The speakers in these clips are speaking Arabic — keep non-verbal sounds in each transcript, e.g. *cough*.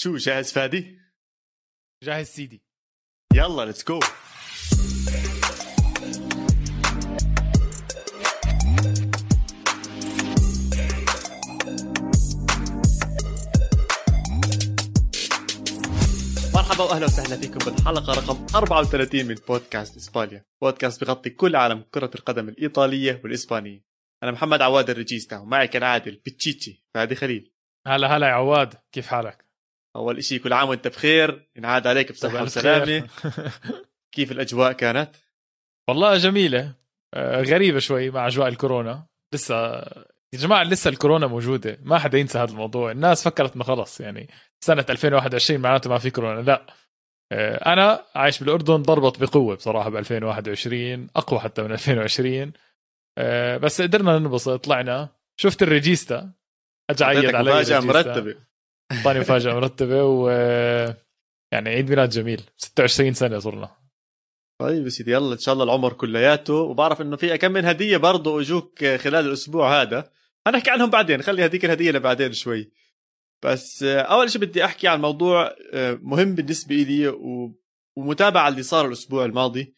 شو جاهز فادي؟ جاهز سيدي يلا let's go مرحبا وأهلا وسهلا فيكم بالحلقة رقم 34 من بودكاست إسبانيا، بودكاست بغطي كل عالم كرة القدم الإيطالية والإسبانية. أنا محمد عواد الرجيستا ومعي كالعادة البتشيتشي فادي خليل. هلا هلا يا عواد كيف حالك؟ أول شيء كل عام وأنت بخير ينعاد عليك بصحه وسلامه *laughs* كيف الأجواء كانت؟ والله جميلة. آه، غريبة شوي مع أجواء الكورونا. لسه يا جماعة لسه الكورونا موجودة. ما حدا ينسى هذا الموضوع. الناس فكرت إنه خلص يعني سنة 2021 معناته ما في كورونا. لا. آه، أنا عايش بالأردن ضربت بقوة بصراحة ب 2021 أقوى حتى من 2020 آه، بس قدرنا ننبسط طلعنا. شفت الريجيستا؟ اجى عيد علي مرتبة. اعطاني مفاجأة مرتبة و يعني عيد ميلاد جميل. 26 سنة صرنا. طيب يا سيدي يلا إن شاء الله العمر كلياته. وبعرف إنه في كم من هدية برضه أجوك خلال الأسبوع هذا. هنحكي عنهم بعدين خلي هذيك الهدية لبعدين شوي. بس أول شيء بدي أحكي عن موضوع مهم بالنسبة لي ومتابعة اللي صار الأسبوع الماضي.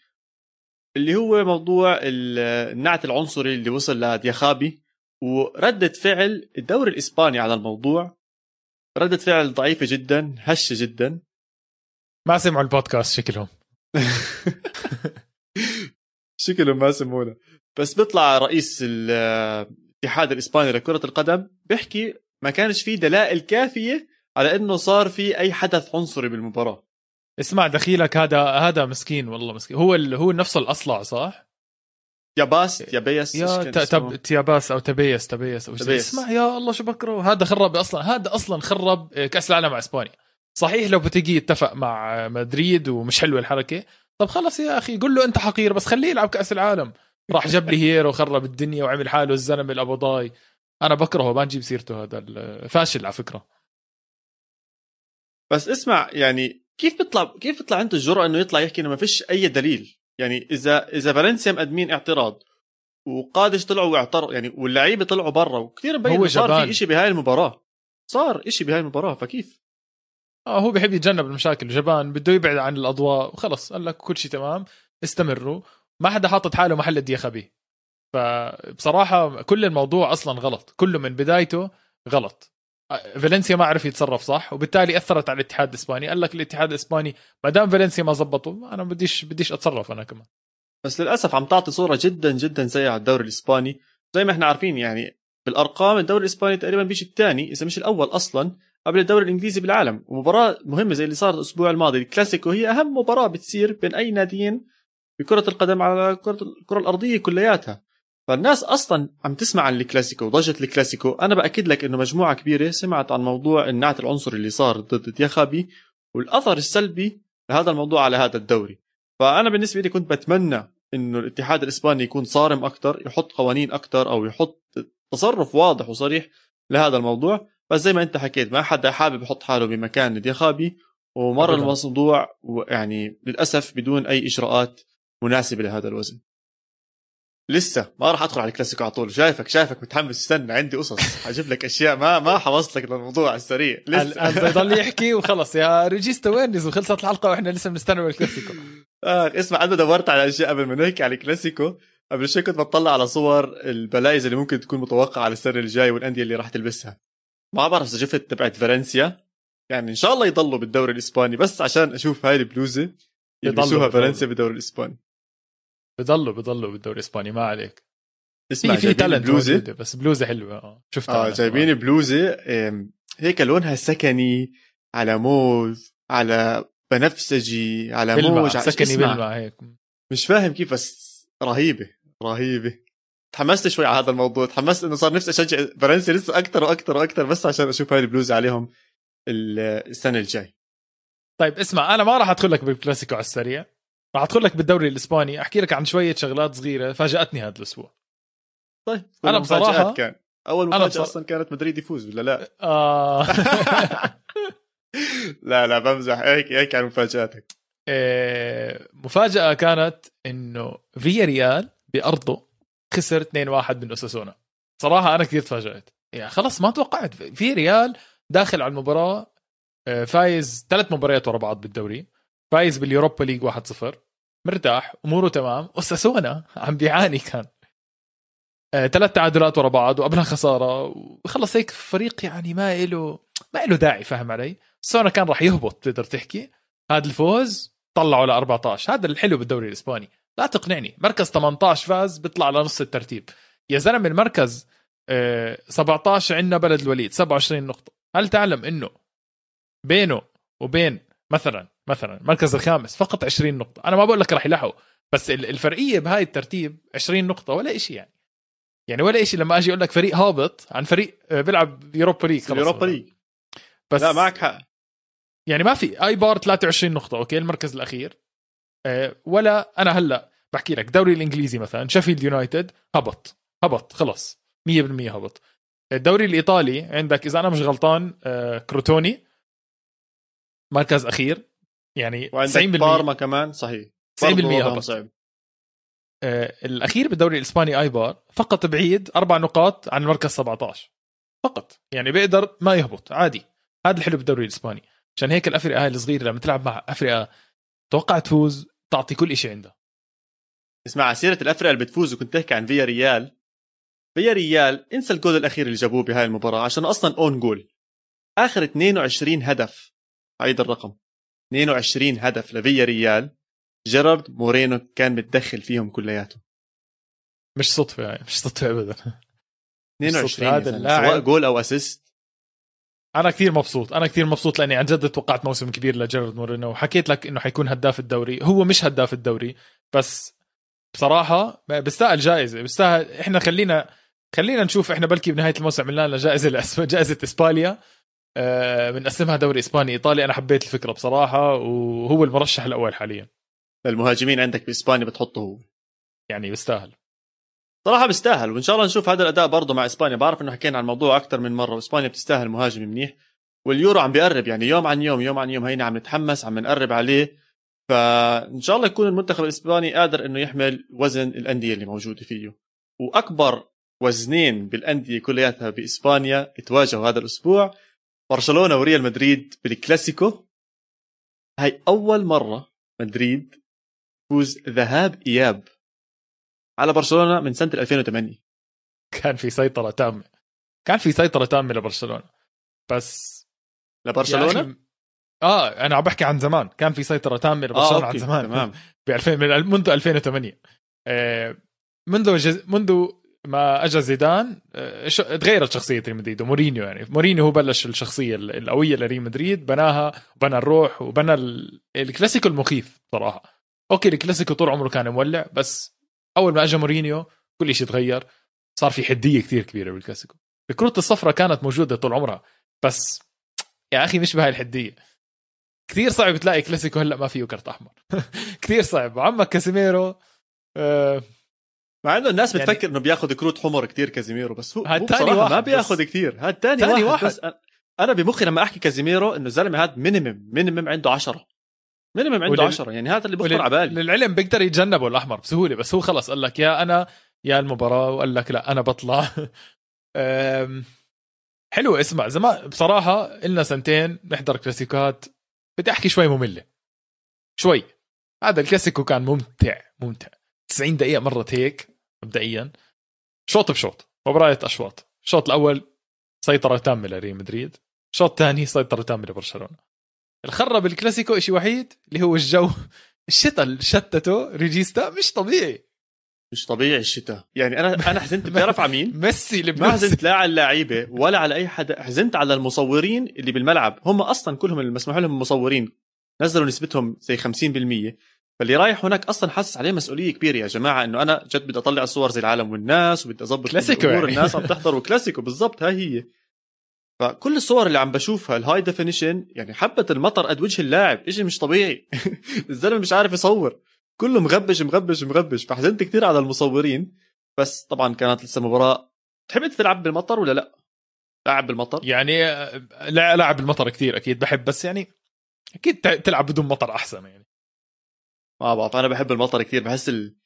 اللي هو موضوع النعت العنصري اللي وصل لدياخابي وردة فعل الدوري الإسباني على الموضوع. ردة فعل ضعيفة جدا هشة جدا. ما سمعوا البودكاست شكلهم. *laughs* شكلهم ما سمونا بس بيطلع رئيس الاتحاد الإسباني لكرة القدم بيحكي ما كانش في دلائل كافية على إنه صار في أي حدث عنصري بالمباراة. اسمع دخيلك هذا هذا مسكين والله مسكين. هو هو نفسه الأصلع صح؟ يا باس يا بيس يا تب تياباس أو تبيس تبيس أو تبيس. اسمع يا الله شو بكره هذا خرب أصلا هذا أصلا خرب كأس العالم مع إسبانيا. صحيح لو بتجي يتفق مع مدريد ومش حلوة الحركة. طب خلص يا أخي قول له أنت حقير بس خليه يلعب كأس العالم. راح جاب لي هيرو وخرب الدنيا وعمل حاله الزلمة الابضاي أنا بكرهه ما نجيب سيرته هذا فاشل على فكرة. بس اسمع يعني كيف بيطلع كيف بيطلع عنده الجرأة إنه يطلع يحكي إنه ما فيش أي دليل؟ يعني إذا إذا فالنسيا مقدمين اعتراض وقادش طلعوا واعترضوا يعني واللعيبة طلعوا برا وكثير مبين صار في شيء بهاي المباراة. صار شيء بهاي المباراة فكيف؟ آه هو بيحب يتجنب المشاكل جبان بده يبعد عن الأضواء وخلص قال لك كل شيء تمام استمروا. ما حدا حاطط حاله محل الديخبي فبصراحة كل الموضوع أصلا غلط كله من بدايته غلط. فالنسيا ما عرف يتصرف صح وبالتالي أثرت على الاتحاد الإسباني. قال لك الاتحاد الإسباني ما دام فالنسيا ما زبطوا أنا بديش بديش أتصرف أنا كمان. بس للأسف عم تعطي صورة جدا جدا سيئة على الدوري الإسباني. زي ما إحنا عارفين يعني بالأرقام الدوري الإسباني تقريبا بيجي الثاني إذا مش الأول أصلا قبل الدوري الإنجليزي بالعالم. ومباراة مهمة زي اللي صارت الأسبوع الماضي الكلاسيكو هي أهم مباراة بتصير بين أي ناديين بكرة القدم على كره الكرة الأرضية كلياتها. فالناس أصلا عم تسمع عن الكلاسيكو وضجه الكلاسيكو. أنا بأكد لك إنه مجموعة كبيرة سمعت عن موضوع النعت العنصري اللي صار ضد دياخابي والأثر السلبي لهذا الموضوع على هذا الدوري. فأنا بالنسبة لي كنت بتمنى إنه الاتحاد الإسباني يكون صارم أكثر يحط قوانين أكثر أو يحط تصرف واضح وصريح لهذا الموضوع. بس زي ما أنت حكيت ما حدا حابب يحط حاله بمكان دياخابي. ومر الموضوع يعني للأسف بدون أي إجراءات مناسبة لهذا الوزن. لسه ما راح أدخل على الكلاسيكو على طول. شايفك شايفك متحمس. استنى عندي قصص حجيب لك أشياء ما ما حوصلك لك للموضوع على السريع لسه. بضل يحكي وخلص. يا ريجيستا وين؟ نزل خلصت الحلقة وإحنا لسه بنستنى الكلاسيكو. آه اسمع أنا دورت على أشياء قبل ما نحكي على الكلاسيكو. قبل شوي كنت بطلع على صور البلايز اللي ممكن تكون متوقعة على السنة الجاي والأندية اللي راح تلبسها. ما بعرف إذا شفت تبعت فالنسيا. يعني إن شاء الله يضلوا بالدوري الإسباني بس عشان أشوف هاي البلوزة يلبسوها فالنسيا بالدوري الإسباني. بضلوا بضلوا بالدوري الإسباني ما عليك. اسمع في تالنت بلوزه بس بلوزه حلوة آه شفتها آه جايبين بلوزه هيك لونها سكني على موز على بنفسجي على موج سكني بلمع هيك. مش فاهم كيف بس رهيبة رهيبة. تحمست شوي على هذا الموضوع تحمست إنه صار نفسي أشجع فرنسا لسه أكثر وأكثر وأكثر بس عشان أشوف هاي البلوزه عليهم السنة الجاي. طيب اسمع أنا ما راح ادخل لك بالكلاسيكو على السريع. راح أدخل لك بالدوري الإسباني أحكي لك عن شوية شغلات صغيرة فاجأتني هذا الأسبوع. طيب أنا بصراحه كان. أول مفاجأة بصر... أصلا كانت مدريد يفوز ولا لا؟ *laughs* آه. *laughs* لا لا بمزح. هيك هيك عن مفاجآتك. إيه مفاجأة كانت إنه فيا ريال بأرضه خسر 2-1 من أوساسونا صراحة أنا كثير تفاجأت. يعني خلص ما توقعت. فياريال داخل على المباراة آه، فايز ثلاث مباريات ورا بعض بالدوري. فايز بال Europa League 1-0 مرتاح أموره تمام. أوساسونا عم بيعاني كان. آه، ثلاث تعادلات ورا بعض وقبلها خسارة وخلص هيك فريق يعني ما له ما له داعي فاهم علي؟ أوساسونا كان راح يهبط تقدر تحكي؟ هذا الفوز طلعوا ل 14 هذا الحلو بالدوري الإسباني. لا تقنعني مركز 18 فاز بيطلع لنص الترتيب. يا زلمة المركز 17 عندنا بلد الوليد 27 نقطة. هل تعلم إنه بينه وبين مثلا مثلا المركز الخامس فقط 20 نقطة. أنا ما بقول لك راح يلحقوا بس الفرقية بهاي الترتيب 20 نقطة ولا شيء يعني. يعني ولا شيء لما أجي أقول لك فريق هابط عن فريق آه، بيلعب Europa League Europa League بس لا معك حق. يعني ما في ايبار 23 نقطة okay المركز الأخير. آه، ولا أنا هلأ بحكي لك الدوري الإنجليزي مثلا شيفيلد يونايتد هبط هبط خلص 100% هبط. الدوري الإيطالي عندك إذا أنا مش غلطان آه، كروتوني مركز أخير يعني وعندك 90% بارما كمان صحيح. 90% هبط. صعب. آه الأخير بالدوري الإسباني ايبار فقط بعيد أربع نقاط عن المركز 17 فقط. يعني بيقدر ما يهبط عادي. هذا الحلو بالدوري الإسباني. عشان هيك الافرقه هاي الصغيرة لما تلعب مع افرقه توقع تفوز تعطي كل شيء عندها. اسمع سيرة الافرقه اللي بتفوز وكنت تحكي عن فياريال. فياريال انسى الجول الأخير اللي جابوه بهاي المباراة عشان أصلا own goal آخر 22 هدف. هيدا الرقم. 22 هدف لفياريال. جيرارد مورينو كان متدخل فيهم كلياتهم مش صدفة يعني مش صدفة ابدا. 22 هذا اللاعب سواء جول أو assist أنا كثير مبسوط أنا كثير مبسوط لأني عن جد توقعت موسم كبير لجيرارد مورينو وحكيت لك إنه حيكون هداف الدوري. هو مش هداف الدوري بس بصراحة بيستاهل جائزة بيستاهل إحنا خلينا خلينا نشوف إحنا بلكي بنهاية الموسم عملنا لنا جائزة جائزة إسبانيا. بنقسمها آه، دوري إسباني ايطالي أنا حبيت الفكرة بصراحة وهو المرشح الأول حاليا. المهاجمين عندك بإسبانيا بتحطه هو. يعني بيستاهل صراحة بيستاهل وإن شاء الله نشوف هذا الأداء برضه مع إسبانيا. بعرف إنه حكينا عن الموضوع أكثر من مرة وإسبانيا بتستاهل مهاجم منيح. واليورو عم بيقرب يعني يوم عن يوم يوم عن يوم هينا عم نتحمس عم نقرب عليه. فإن شاء الله يكون المنتخب الإسباني قادر إنه يحمل وزن الأندية اللي موجودة فيه. وأكبر وزنين بالأندية كلياتها بإسبانيا تواجهوا هذا الأسبوع برشلونة وريال مدريد بالكلاسيكو. هاي أول مرة مدريد فوز ذهاب إياب على برشلونة من سنة 2008 كان في سيطرة تامة. كان في سيطرة تامة لبرشلونة. بس لبرشلونة؟ آه أنا عم بحكي عن زمان. كان في سيطرة تامة لبرشلونة آه، عن زمان. تمام. *laughs* ب 2000 منذ 2008 آه منذ جز... منذ ما اجى زيدان آه، تغيرت شخصية ريال مدريد ومورينيو يعني. مورينيو هو بلش الشخصية القوية لريال مدريد بناها وبنى الروح وبنى الكلاسيكو المخيف صراحة. okay الكلاسيكو طول عمره كان مولع بس أول ما اجى مورينيو كل شيء تغير صار في حدية كثير كبيرة بالكلاسيكو. الكروت الصفراء كانت موجودة طول عمرها بس يا أخي مش بهاي الحدية. كثير صعب تلاقي كلاسيكو هلأ ما فيه كرت أحمر. *laughs* كثير صعب. عمك كاسيميرو آه مع إنه الناس يعني بتفكر إنه بياخذ كروت حمر كثير كازيميرو بس هو, هو بصراحة ما بياخذ كثير هاد ثاني واحد, واحد. بس أنا بمخي لما أحكي كازيميرو إنه الزلمة هذا minimum minimum عنده 10 minimum عنده 10 يعني هذا اللي بخطر على بالي. للعلم بيقدر يتجنبه الأحمر بسهولة بس هو خلص قال لك يا أنا يا المباراة وقال لك لا أنا بطلع. *laughs* حلو اسمع زمان بصراحة إلنا سنتين نحضر كلاسيكات بدي احكي شوي مملة. شوي. هذا الكلاسيكو كان ممتع ممتع. 90 دقيقة مرت هيك. مبدئيا. شوط بشوط. مباراة أشواط. الشوط الأول سيطرة تامة لريال مدريد. الشوط الثاني سيطرة تامة لبرشلونة. اللي خرب الكلاسيكو شيء وحيد اللي هو الجو. الشتاء اللي شتته ريجيستا مش طبيعي. مش طبيعي الشتاء. يعني أنا أنا حزنت. *laughs* بتعرف على مين ميسي اللي ما حزنت لا على اللعيبة ولا على أي حدا. حزنت على المصورين اللي بالملعب. هم أصلا كلهم اللي مسموح لهم مصورين نزلوا نسبتهم زي 50% فاللي رايح هناك أصلا حاسس عليه مسؤولية كبيرة يا جماعة إنه أنا جد بدي أطلع الصور زي العالم والناس وبدي أظبط كلاسيكو يعني. الناس عم *laughs* تحضر وكلاسيكو بالضبط هاي هي. فكل الصور اللي عم بشوفها ال high definition يعني حبة المطر قد وجه اللاعب إشي مش طبيعي. *laughs* الزلمة مش عارف يصور. كله مغبش مغبش مغبش. فحزنت كثير على المصورين. بس طبعا كانت لسه مباراة. تحب تلعب بالمطر ولا لا؟ لاعب بالمطر؟ يعني لا لاعب بالمطر كثير أكيد بحب بس يعني أكيد تلعب بدون مطر أحسن يعني. ما بعرف أنا بحب المطر كثير بحس ال...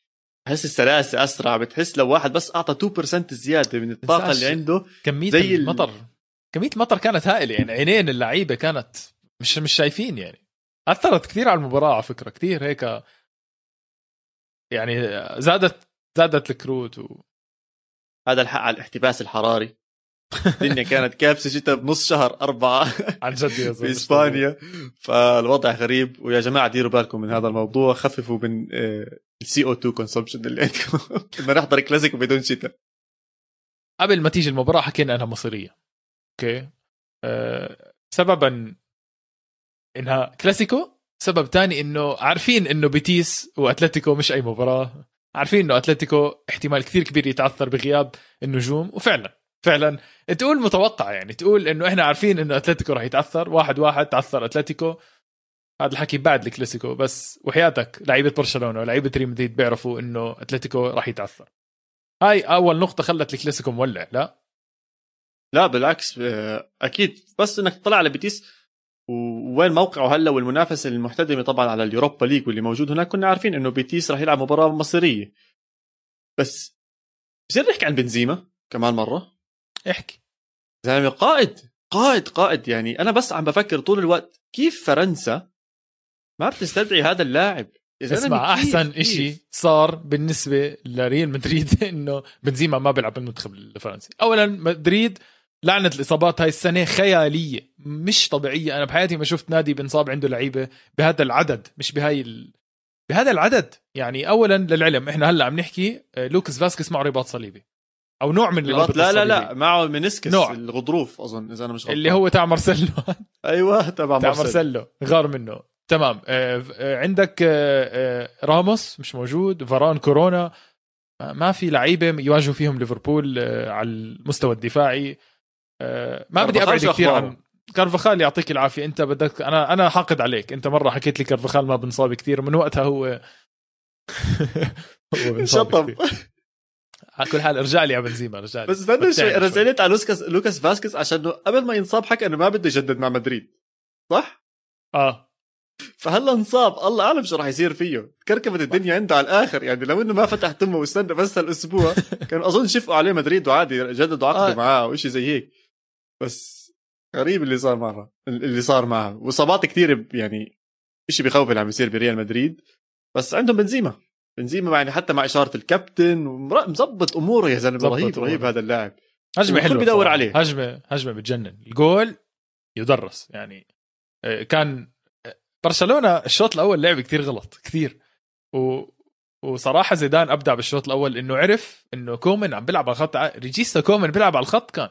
بحس السلاسة أسرع بتحس لو واحد بس أعطى 2% زيادة من الطاقة اللي عنده كمية زي المطر كمية المطر كانت هائلة يعني عينين اللعيبة كانت مش مش شايفين يعني. أثرت كثير على المباراة على فكرة كثير هيك يعني زادت زادت الكروت و... هذا الحق على الاحتباس الحراري. الدنيا كانت كابسة شتاء بنص شهر أربعة. عن جد *laughs* في إسبانيا. فالوضع غريب. ويا جماعة ديروا بالكم من هذا الموضوع. خففوا من ال CO2 consumption اللي عندكم. *laughs* بدنا نحضر كلاسيكو بدون شتاء. قبل ما تيجي المباراة حكينا إنها مصيرية. أوكي؟ أه سببا إنها كلاسيكو سبب تاني إنه عارفين إنه بيتيس وأتلتيكو مش أي مباراة. عارفين إنه أتلتيكو احتمال كثير كبير يتعثر بغياب النجوم. وفعلا فعلا. تقول متوقع يعني تقول إنه إحنا عارفين إنه أتلتيكو راح يتعثر واحد واحد تعثر أتلتيكو. هذا الحكي بعد الكلاسيكو بس وحياتك لعيبة برشلونة ولعيبة ريال مدريد بيعرفوا إنه أتلتيكو راح يتعثر هاي أول نقطة خلت الكلاسيكو مولع لا؟ لا بالعكس آه، أكيد. بس إنك تطلع على بيتيس ووين موقعه هلا والمنافسة المحتدمة طبعا على اليوروبا ليج واللي موجود هناك كنا عارفين إنه بيتيس راح يلعب مباراة مصيرية. بس بصير نحكي عن بنزيما كمان مرة. احكي. زلمة قائد قائد قائد. يعني أنا بس عم بفكر طول الوقت كيف فرنسا ما بتستدعي هذا اللاعب؟ اسمع أحسن كيف؟ إشي صار بالنسبة لريال مدريد *laughs* إنه بنزيما ما بيلعب بالمنتخب الفرنسي. اولا مدريد لعنة الإصابات هاي السنة خيالية مش طبيعية. أنا بحياتي ما شفت نادي بنصاب عنده لعيبة بهذا العدد مش بهاي ال... بهذا العدد. يعني اولا للعلم إحنا هلأ عم نحكي آه، لوكاس فاسكيز معه رباط صليبي. أو نوع من الرباط لا لا لا معه meniscus نوع. الغضروف أظن إذا أنا مش غلطان. اللي هو تاع مارسيلو. *laughs* أيوه تبع مارسيلو. مارسيلو. غار منه. تمام. آه، آه، عندك راموس مش موجود. فاران كورونا. ما في لعيبة يواجهوا فيهم ليفربول على المستوى الدفاعي. ما بدي أبعد كثير عن كارفخال يعطيك العافية. أنت بدك أنا أنا حاقد عليك. أنت مرة حكيت لي كارفخال ما بنصاب كثير. من وقتها هو *laughs* هو شطب على كل حال ارجع لي يا بنزيما ارجع لي. بس استنى شوي أنا زعلت على لوكاس لوكاس فاسكيز عشان قبل ما ينصاب حكى إنه ما بده يجدد مع مدريد. صح؟ آه. فهلأ انصاب الله أعلم شو راح يصير فيه. كركبت الدنيا عنده على الآخر يعني لو إنه ما فتح تمه واستنى بس هالأسبوع. *laughs* كان أظن شفقوا عليه مدريد وعادي جددوا عقده آه. معاه أو شيء زي هيك. بس غريب اللي صار معه اللي صار معه. وإصابات كثير يعني شيء بخوف اللي عم يصير بريال مدريد. بس عندهم بنزيما. بنزيما يعني حتى مع إشارة الكابتن مظبط أموره يا زلمة رهيب رهيب هذا اللاعب. هجمة حلوة بيدور عليه. هجمة هجمة بتجنن. الجول يدرس يعني آه، كان آه، برشلونة الشوط الأول لعب كثير غلط كثير و وصراحة زيدان أبدع بالشوط الأول إنه عرف إنه كومان عم بيلعب على خط ريجيستا كومان بيلعب على الخط كان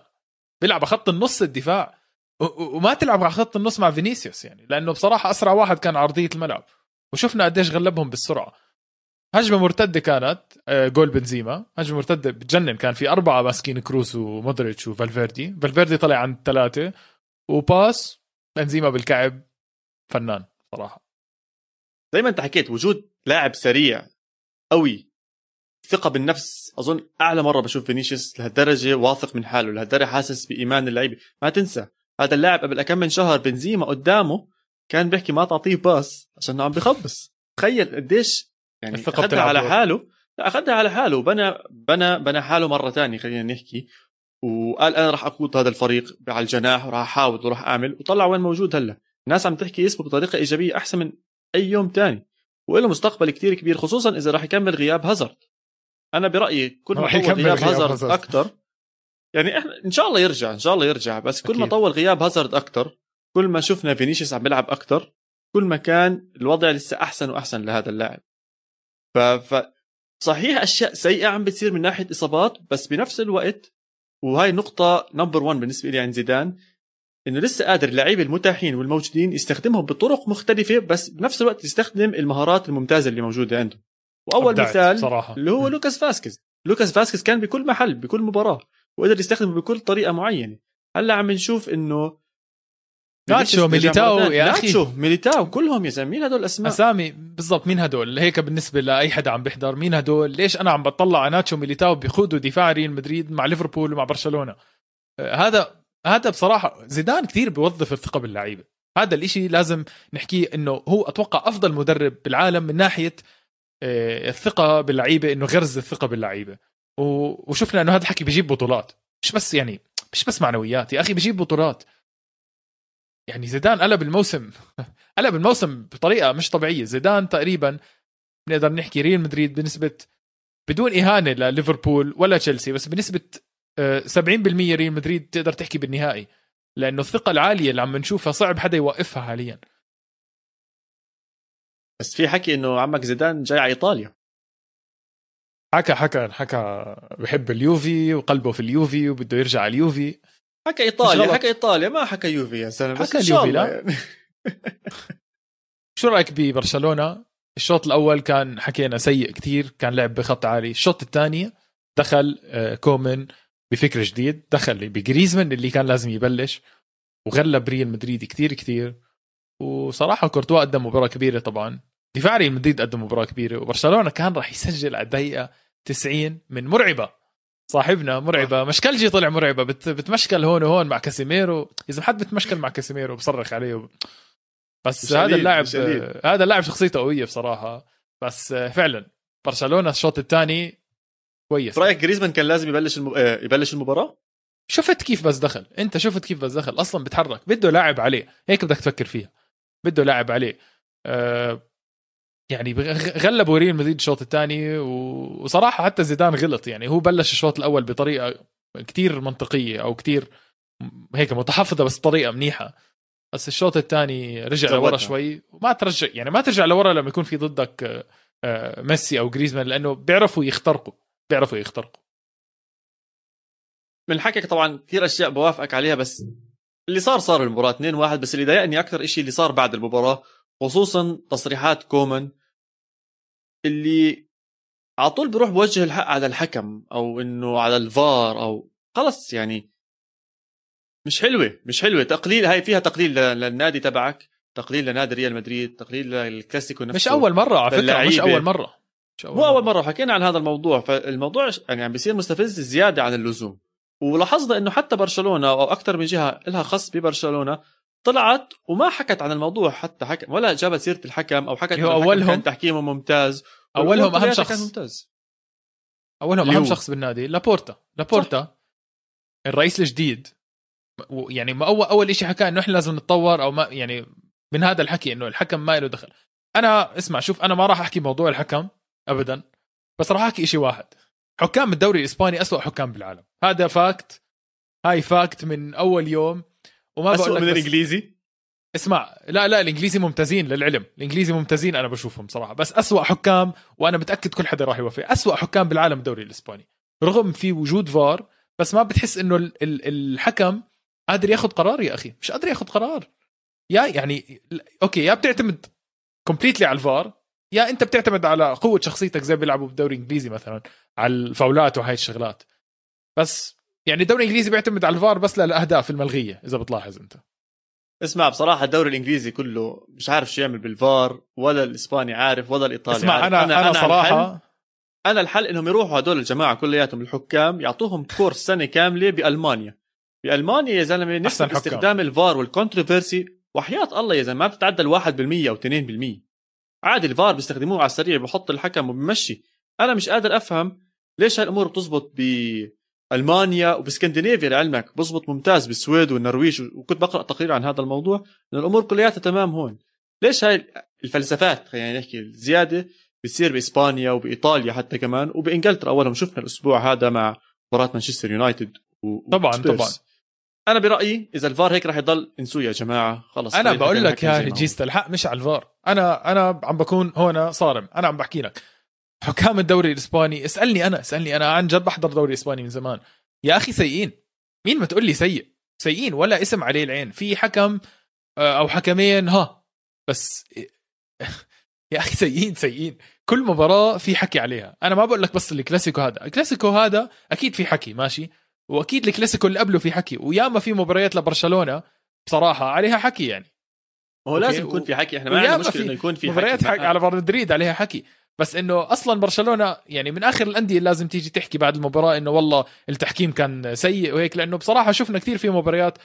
بيلعب على خط النص الدفاع. وما تلعب على خط النص مع فينيسيوس يعني لأنه بصراحة أسرع واحد كان عرضية الملعب. وشفنا قديش غلبهم بالسرعة. هجمة مرتدة كانت آه، جول بنزيما. هجمة مرتدة بتجنن. كان في أربعة ماسكين كروس ومودريتش وفالفيردي. فالفيردي طلع عند ثلاثة. وباس بنزيما بالكعب فنان صراحة. زي ما أنت حكيت وجود لاعب سريع قوي ثقة بالنفس. أظن أعلى مرة بشوف فينيسيوس لهالدرجة واثق من حاله لهالدرجة حاسس بإيمان اللعيبة. ما تنسى هذا اللاعب قبل كم من شهر بنزيما قدامه كان بيحكي ما تعطيه باس عشان عم بخبص تخيل قديش يعني الثقة أخذها على حاله. لا أخذها على حاله. وبنى بنى بنى حاله مرة ثانية خلينا نحكي. وقال أنا راح أقود هذا الفريق على الجناح وراح أحاول وراح أعمل. وطلع وين موجود هلأ. الناس عم تحكي اسمه بطريقة إيجابية أحسن من أي يوم تاني. وله مستقبل كتير كبير خصوصا إذا راح يكمل غياب هازارد. أنا برأيي كل ما طول غياب هازارد أكثر يعني إحنا إن شاء الله يرجع إن شاء الله يرجع. بس كل أكيد. ما طول غياب هازارد أكثر كل ما شفنا فينيسيوس عم بيلعب أكثر كل ما كان الوضع لسه أحسن وأحسن لهذا اللاعب. ف... ف صحيح أشياء سيئة عم بتصير من ناحية إصابات بس بنفس الوقت وهاي نقطة number 1 بالنسبة لي عند زيدان إنه لسه قادر اللعيبة المتاحين والموجودين يستخدمهم بطرق مختلفة بس بنفس الوقت يستخدم المهارات الممتازة اللي موجودة عنده وأول مثال صراحة. اللي هو. لوكاس فاسكيز لوكاس فاسكيز كان بكل محل بكل مباراة وقدر يستخدمه بكل طريقة معينة هلأ عم نشوف إنه ناتشو ميليتاو يا أخي. ناتشو ميليتاو كلهم يا زلمه مين هدول الأسماء. أسامي بالضبط مين هدول؟ هيك بالنسبة لأي حدا عم بيحضر مين هدول؟ ليش أنا عم بطلع على ناتشو ميليتاو بيخوضوا دفاع ريال مدريد مع ليفربول ومع برشلونة؟ آه، هذا هذا بصراحة زيدان كثير بيوظف الثقة باللعيبة. هذا الإشي لازم نحكيه إنه هو أتوقع أفضل مدرب بالعالم من ناحية آه، الثقة باللعيبة إنه غرز الثقة باللعيبة. وشفنا إنه هذا الحكي بيجيب بطولات. مش بس يعني مش بس معنويات. يا أخي بيجيب بطولات. يعني زيدان قلب الموسم *laughs* قلب الموسم بطريقة مش طبيعية. زيدان تقريبا بنقدر نحكي ريال مدريد بنسبة بدون إهانة لليفربول ولا تشيلسي بس بنسبة 70% آه، ريال مدريد تقدر تحكي بالنهائي لأنه الثقة العالية اللي عم نشوفها صعب حدا يوقفها حاليا. بس في حكي إنه عمك زيدان جاي على إيطاليا. حكى حكى حكى بحب اليوفي وقلبه في اليوفي وبده يرجع على اليوفي. حكى إيطاليا حكى إيطاليا ما حكى يوفي يا زلمه حكى اليوفي لا. يعني. *laughs* شو رأيك ببرشلونة؟ الشوط الأول كان حكينا سيء كتير كان لعب بخط عالي. الشوط الثاني دخل آه، كومن بفكر جديد دخل بجريزمان اللي كان لازم يبلش وغلب ريال مدريد كتير كتير وصراحة كورتوا قدم مباراة كبيرة طبعا. دفاع ريال مدريد قدم مباراة كبيرة وبرشلونة كان راح يسجل على الدقيقة 90 من موريبا. صاحبنا موريبا. مشكلجي طلع موريبا. بت بتمشكل هون وهون مع كاسيميرو. إذا حد بتمشكل مع كاسيميرو بصرخ عليه. و... بس هذا اللاعب هذا اللاعب شخصيته قوية بصراحة. بس فعلا برشلونة الشوط الثاني كويس. رايك جريزمان كان لازم يبلش المب... آه، يبلش المباراة؟ شفت كيف بس دخل. أنت شفت كيف بس دخل. أصلا بتحرك. بده لاعب عليه. هيك بدك تفكر فيها. بده لاعب عليه. أه يعني غلبوا ريال مدريد الشوط الثاني وصراحة حتى زيدان غلط. يعني هو بلش الشوط الأول بطريقة كتير منطقية أو كتير هيك متحفظة بس بطريقة منيحة. بس الشوط الثاني رجع لورا شوي. وما ترجع يعني ما ترجع لورا لما يكون في ضدك آه، ميسي أو جريزمان لأنه بيعرفوا يخترقوا بيعرفوا يخترقوا. من حكيك طبعا كثير أشياء بوافقك عليها بس اللي صار صار المباراة 2 1 بس اللي ضايقني أكثر شيء اللي صار بعد المباراة خصوصا تصريحات كومان اللي على طول بيروح بوجه الحق على الحكم أو إنه على الفار أو خلص يعني. مش حلوة مش حلوة. تقليل هاي فيها تقليل للنادي تبعك تقليل لنادي ريال مدريد تقليل للكلاسيكو نفسه مش أول مرة على فكرة مش أول مرة. مش أول مو أول مرة. حكينا عن هذا الموضوع. فالموضوع يعني عم بيصير مستفز زيادة عن اللزوم. ولاحظنا إنه حتى برشلونة أو أكثر من جهة لها خص ببرشلونة طلعت وما حكت عن الموضوع حتى حكى ولا جابت سيرة الحكم أو حكت هو اولهم كان تحكيمه ممتاز. أولهم أهم شخص. ممتاز. أولهم أهم شخص بالنادي لابورتا. لابورتا صح. الرئيس الجديد. يعني ما اول أول شيء حكى إنه إحنا لازم نتطور أو ما يعني من هذا الحكي إنه الحكم ما له دخل. أنا اسمع شوف أنا ما راح أحكي موضوع الحكم ابدا بس راح أحكي شيء واحد. حكام الدوري الإسباني أسوأ حكام بالعالم. هذا fact هاي fact من أول يوم وما بقول لك من الإنجليزي؟ اسمع لا لا الإنجليزي ممتازين للعلم الإنجليزي ممتازين أنا بشوفهم صراحة بس أسوأ حكام وأنا متأكد كل حدا راح يوافق أسوأ حكام بالعالم الدوري الإسباني رغم في وجود فار بس ما بتحس إنه الحكم قادر ياخذ قرار يا أخي مش قادر ياخذ قرار يا يعني okay يا بتعتمد completely على الفار يا أنت بتعتمد على قوة شخصيتك زي بيلعبوا بالدوري الإنجليزي مثلا على الفاولات وهاي الشغلات بس يعني الدوري الإنجليزي بيعتمد على الفار بس للأهداف الملغية إذا بتلاحظ أنت. اسمع بصراحة الدوري الإنجليزي كله مش عارف شو يعمل بالفار ولا الإسباني عارف ولا الإيطالي اسمع عارف. أنا أنا, أنا صراحة الحل أنا الحل إنهم يروحوا هدول الجماعة كلياتهم الحكام يعطوهم course سنة كاملة بألمانيا. بألمانيا يا زلمة نسبة استخدام الفار وال controversy وحياه الله يا زلمة ما بتتعدى ال 1% أو 2% عادي الفار بيستخدموه على السريع بحط الحكم وبمشي. أنا مش قادر أفهم ليش هالأمور بتزبط بالمانيا وباسكندنافيا لعلمك. بزبط ممتاز بالسويد والنرويج. وكنت بقرأ تقرير عن هذا الموضوع ان الأمور كلياتها تمام هون. ليش هاي الفلسفات خلينا نحكي الزيادة بتصير بإسبانيا وبإيطاليا حتى كمان وبإنجلترا اولهم شفنا الأسبوع هذا مع مباراة مانشستر يونايتد طبعا طبعا. أنا برأيي إذا الفار هيك راح يضل انسوه يا جماعة. خلص أنا بقول لك يا جيست الحق مش على الفار. أنا أنا عم بكون هون صارم. أنا عم بحكي لك. حكام الدوري الإسباني. اسألني أنا اسألني أنا. عن جد بحضر دوري إسباني من زمان. يا أخي سيئين. مين ما تقول لي سيء؟ سيئين ولا اسم عليه العين. في حكم آه، أو حكمين ها. بس يا أخي سيئين سيئين. كل مباراة في حكي عليها. أنا ما بقول لك بس الكلاسيكو هذا. الكلاسيكو هذا أكيد في حكي ماشي؟ وأكيد الكلاسيكو اللي قبله في حكي. وياما في مباريات لبرشلونة بصراحة عليها حكي يعني. هو لازم يكون في حكي. إحنا ما عندنا مشكلة إنه يكون في مباريات حكي, حكي على مدريد عليها حكي. بس إنه أصلا برشلونة يعني من آخر الأندية لازم تيجي تحكي بعد المباراة إنه والله التحكيم كان سيء وهيك لأنه بصراحة شفنا كثير في مباريات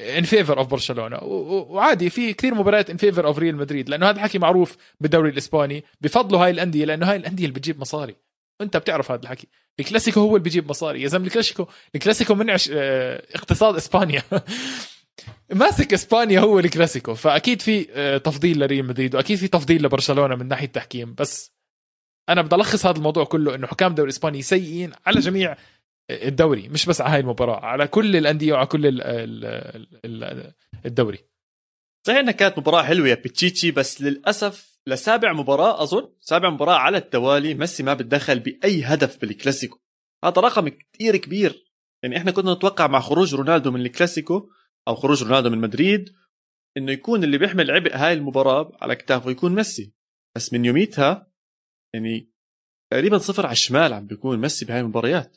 in favor of برشلونة. وعادي في كثير مباريات in favor of ريال مدريد لأنه هذا الحكي معروف بالدوري الإسباني بفضلوا هاي الأندية لأنه هاي الأندية اللي بتجيب مصاري. أنت بتعرف هذا الحكي. الكلاسيكو هو اللي بيجيب مصاري. يا زلمة الكلاسيكو الكلاسيكو منعش آه اقتصاد إسبانيا. *laughs* ماسك إسبانيا هو الكلاسيكو. فأكيد في آه، تفضيل لريال مدريد وأكيد في تفضيل لبرشلونة من ناحية التحكيم. بس أنا بدي ألخص هذا الموضوع كله إنه حكام الدوري الإسباني سيئين على جميع الدوري مش بس على هاي المباراة على كل الأندية وعلى كل ال ال الدوري. صحيح إنها كانت مباراة حلوة يا بيتشيتشي بس للأسف لسابع مباراة أظن سابع مباراة على التوالي ميسي ما بتدخل بأي هدف بالكلاسيكو. هذا رقم كثير كبير. يعني إحنا كنا نتوقع مع خروج رونالدو من الكلاسيكو أو خروج رونالدو من مدريد إنه يكون اللي بيحمل عبء هاي المباراة على كتافه يكون ميسي. بس من يوميتها يعني تقريبا صفر على الشمال عم بيكون ميسي بهاي المباريات.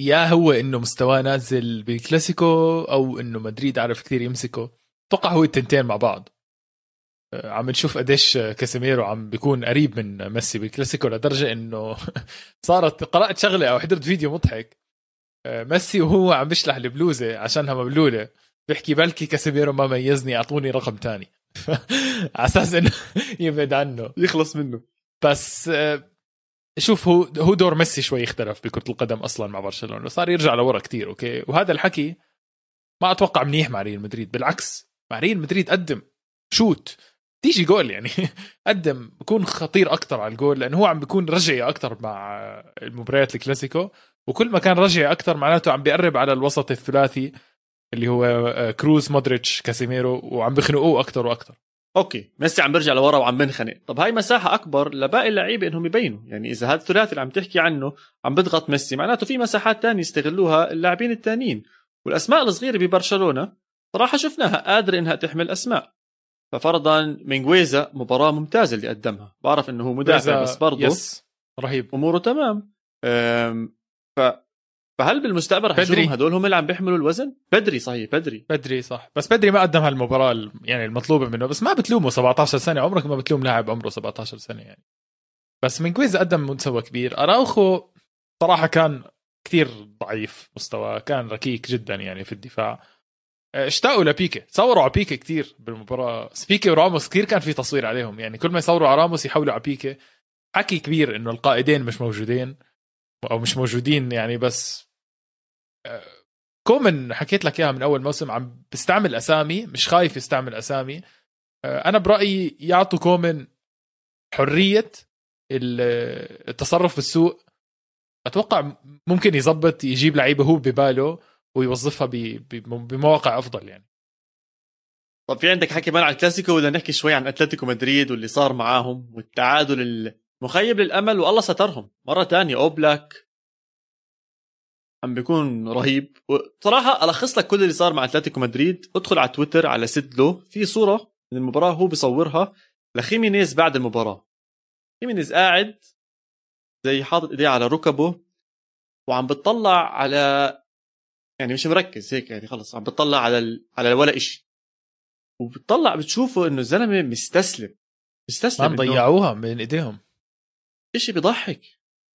يا هو إنه مستواه نازل بالكلاسيكو أو إنه مدريد عرف كثير يمسكه. أتوقع هو التنتين مع بعض. آه، عم نشوف قديش كاسيميرو عم بيكون قريب من ميسي بالكلاسيكو لدرجة إنه *laughs* صارت قرأت شغلة أو حضرت فيديو مضحك. آه، ميسي وهو عم بيشلح البلوزة عشانها مبلوله بيحكي بلكي كاسيميرو ما ميزني أعطوني رقم تاني. *laughs* على أساس إنه *laughs* يبعد عنه. يخلص منه. بس آه، شوف هو هو دور ميسي شوي اختلف بكرة القدم أصلا مع برشلونة صار يرجع لورا كتير okay؟ وهذا الحكي ما أتوقع منيح مع ريال مدريد بالعكس مع ريال مدريد قدم شوت تيجي جول يعني *laughs* قدم بكون خطير أكثر على الجول لأنه هو عم بيكون رجعي أكثر مع المباريات الكلاسيكو وكل ما كان رجعي أكثر معناته عم بيقرب على الوسط الثلاثي اللي هو آه، كروز مودريتش كاسيميرو وعم بخنقوه أكثر وأكثر okay. ميسي عم بيرجع لورا وعم بنخنق طب هاي مساحة أكبر لباقي اللعيبة إنهم يبينوا. يعني إذا هذا الثلاثي اللي عم تحكي عنه عم بضغط ميسي معناته في مساحات تانية يستغلوها اللاعبين التانيين. والأسماء الصغيرة ببرشلونة صراحة شفناها قادرة إنها تحمل أسماء. ففرضا مينغويزا مباراة ممتازة اللي قدمها. بعرف إنه هو مدافع بس برضه يس رهيب. أموره تمام. ف فهل بالمستقبل رح نشوفهم هدول هم اللي عم بيحملوا الوزن؟ بدري صحيح بدري. بدري صح. بس بدري ما قدم هالمباراة يعني المطلوبة منه. بس ما بتلومه 17 سنة. عمرك ما بتلوم لاعب عمره 17 سنة يعني. بس من كويز قدم مستوى كبير. أراوخو صراحة كان كثير ضعيف مستواه كان ركيك جدا يعني في الدفاع. اشتاقوا لبيكي. صوروا على بيكي كثير بالمباراة. بيكي وراموس كثير كان في تصوير عليهم. يعني كل ما يصوروا على راموس يحولوا على بيكي. حكي كبير إنه القائدين مش موجودين. أو مش موجودين يعني بس آه، كومن حكيت لك إياها من أول موسم عم بيستعمل أسامي مش خايف يستعمل أسامي. آه، أنا برأيي يعطوا كومن حرية التصرف بالسوق أتوقع ممكن يظبط يجيب لعيبة هو بباله ويوظفها بمواقع أفضل يعني. طب في عندك حكي مان عن الكلاسيكو ولا نحكي شوي عن أتلتيكو مدريد واللي صار معاهم والتعادل المخيب للأمل والله سترهم. مرة تانية اوبلاك عم بيكون رهيب. وصراحة ألخص لك كل اللي صار مع أتلتيكو مدريد. ادخل على تويتر على سيدلو في صورة من المباراة هو بيصورها لخيمينيز بعد المباراة. خيمينيز قاعد زي حاطط إيديه على ركبه وعم بتطلع على يعني مش مركز هيك يعني خلص عم بتطلع على ال... على ولا إشي. وبتطلع بتشوفه إنه الزلمة مستسلم. مستسلم ضيعوها من إيديهم. إشي بيضحك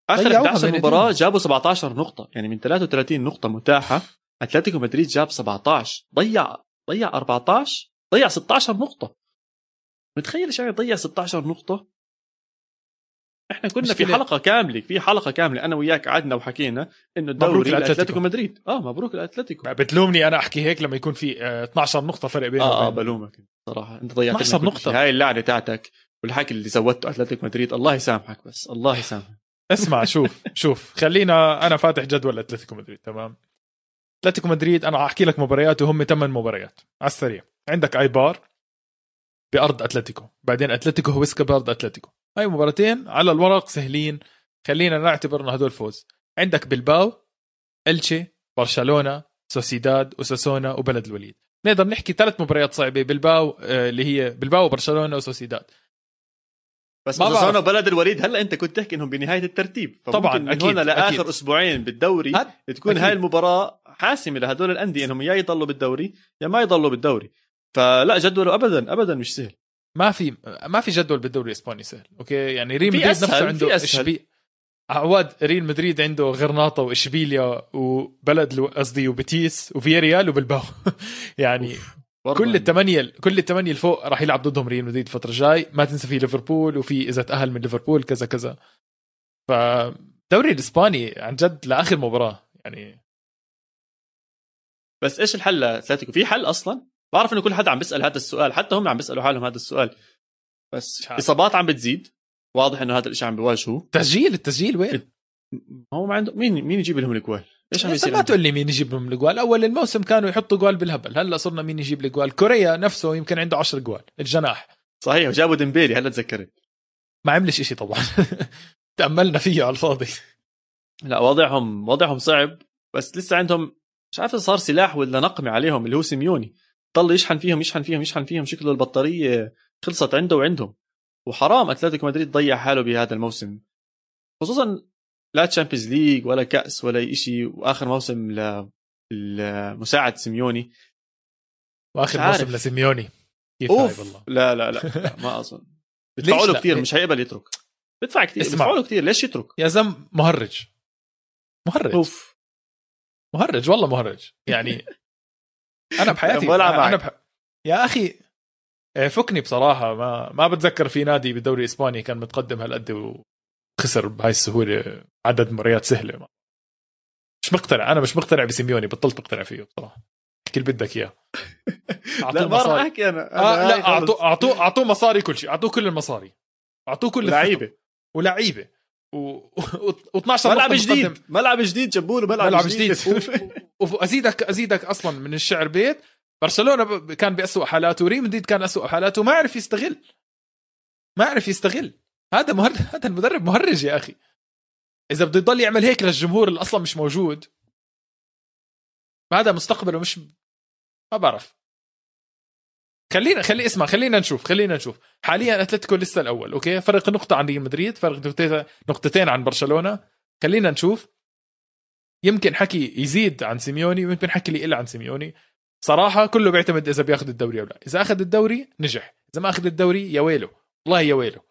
آخر 11 مباراه جابوا 17 نقطة يعني من 33 نقطة متاحة. أتلتيكو مدريد جاب 17 ضيع ضيع 14 ضيع 16 نقطة. متخيل إيش يعني يضيع 16 نقطة؟ إحنا كنا في حلقة كاملة في حلقة كاملة أنا وياك قعدنا وحكينا إنه الدوري لأتلتيكو مدريد. آه مبروك الاتلتيكو بتلومني أنا أحكي هيك لما يكون في 12 آه، نقطة فرق بينهم آه, آه بلومك صراحة. أنت ضيعت 12 نقطة. هاي اللعنة تاعتك. والحكي اللي زودته أتلتيكو مدريد الله يسامحك بس الله يسامحك. اسمع شوف *laughs* شوف خلينا أنا فاتح جدول أتلتيكو مدريد تمام؟ أتلتيكو مدريد أنا أحكي لك مبارياته هم ثمان مباريات على السريع. عندك ايبار بأرض أتلتيكو بعدين أتلتيكو هويسكا بأرض أتلتيكو. هاي مباراتين على الورق سهلين خلينا نعتبر إنه هدول فوز. عندك بلباو الشي برشلونة سوسيداد وساسونا وبلد الوليد. نقدر نحكي ثلاث مباريات صعبة بلباو آه، اللي هي بلباو وبرشلونه وسوسيداد. بس ما بلد الوليد هلا أنت كنت تحكي إنهم بنهاية الترتيب. طبعا من أكيد هون لآخر أكيد. أسبوعين بالدوري تكون أكيد. هاي المباراة حاسمة لهدول الأندية إنهم يا يضلوا بالدوري يا ما يضلوا بالدوري. فلا جدوله ابدا ابدا مش سهل. ما في ما في جدول بالدوري الإسباني سهل okay؟ يعني ريال مدريد نفسه عنده اشبي عواد ريال مدريد عنده غرناطة وإشبيليا وبلد قصدي وبتيس وفياريال وبلباو. *laughs* يعني كل الثمانيه كل الثمانيه الفوق راح يلعب ضدهم ريال مدريد الفترة الجاي. ما تنسى في ليفربول وفي إذا تأهل من ليفربول كذا كذا. فالدوري الإسباني عن جد لآخر مباراة يعني. بس إيش الحل لأتلتيكو؟ في حل أصلا؟ بعرف إنه كل حدا عم بيسأل هذا السؤال حتى هم عم بيسألوا حالهم هذا السؤال. بس إصابات عم بتزيد. واضح إنه هذا الشيء عم بيواجهوه. تسجيل التسجيل وين؟ هو ما عنده مين مين يجيب لهم الجوال؟ إيش عم يصير؟ ما تقول لي مين يجيب لهم الجوال، أول الموسم كانوا يحطوا جوال بالهبل، هلأ صرنا مين يجيب لي جوال، كوريا نفسه يمكن عنده 10 جوال، الجناح. صحيح وجابوا ديمبيلي هلا تذكرت ما عملش شيء طبعا. *laughs* تأملنا فيه على الفاضي. لا وضعهم وضعهم صعب. بس لسه عندهم مش عارف صار سلاح ولا نقمة عليهم اللي هو سيميوني. ضل يشحن فيهم يشحن فيهم يشحن فيهم. شكله البطارية خلصت عنده وعندهم. وحرام أتلتيكو مدريد ضيع حاله بهذا الموسم. خصوصا لا Champions League ولا كأس ولا أي شيء وآخر موسم لمساعد سيميوني. وآخر موسم لسيميوني. كيف أوف. والله لا لا لا, لا ما *laughs* اظن بدفعوا له كثير مش هيقبل يترك. بدفع كثير بدفعوا له كثير ليش يترك؟ يا زلم مهرج. مهرج. أوف. مهرج والله مهرج. يعني *laughs* أنا بحياتي أنا بح... يا أخي إيه، فكني بصراحة. ما ما بتذكر في نادي بالدوري الإسباني كان متقدم هالقد وخسر بهاي السهولة عدد مباريات سهلة. مش مقتنع أنا مش مقتنع بسيميوني بطلت مقتنع فيه بصراحة. اللي بدك إياه. *laughs* لا ما راح أحكي أنا, أنا آه لا أعطوه أعطوه أعطوه مصاري كل شيء أعطوه كل المصاري. أعطوه كل لعيبة. ولعيبة. و12 ملعب جديد. ملعب جديد جابوا له ملعب, ملعب جديد, جديد. *laughs* وأزيدك أزيدك أصلا من الشعر بيت. برشلونة كان بأسوأ حالاته. وريم مدريد كان أسوأ حالاته. ما عرف يستغل. ما عرف يستغل. هذا مهرج هذا المدرب مهرج يا أخي. إذا بده يضل يعمل هيك للجمهور اللي أصلا مش موجود هذا مستقبله مش ما بعرف. خلينا خلي اسمع خلينا نشوف خلينا نشوف. حاليا أتلتيكو لسه الأول okay؟ فرق نقطة عن ريال مدريد فرق نقطتين عن برشلونة. خلينا نشوف. يمكن حكي يزيد عن سيميوني ويمكن حكي يقل عن سيميوني. صراحة كله بيعتمد إذا بياخذ الدوري أو لا. إذا أخذ الدوري نجح. إذا ما أخذ الدوري يا ويله. والله يا ويله.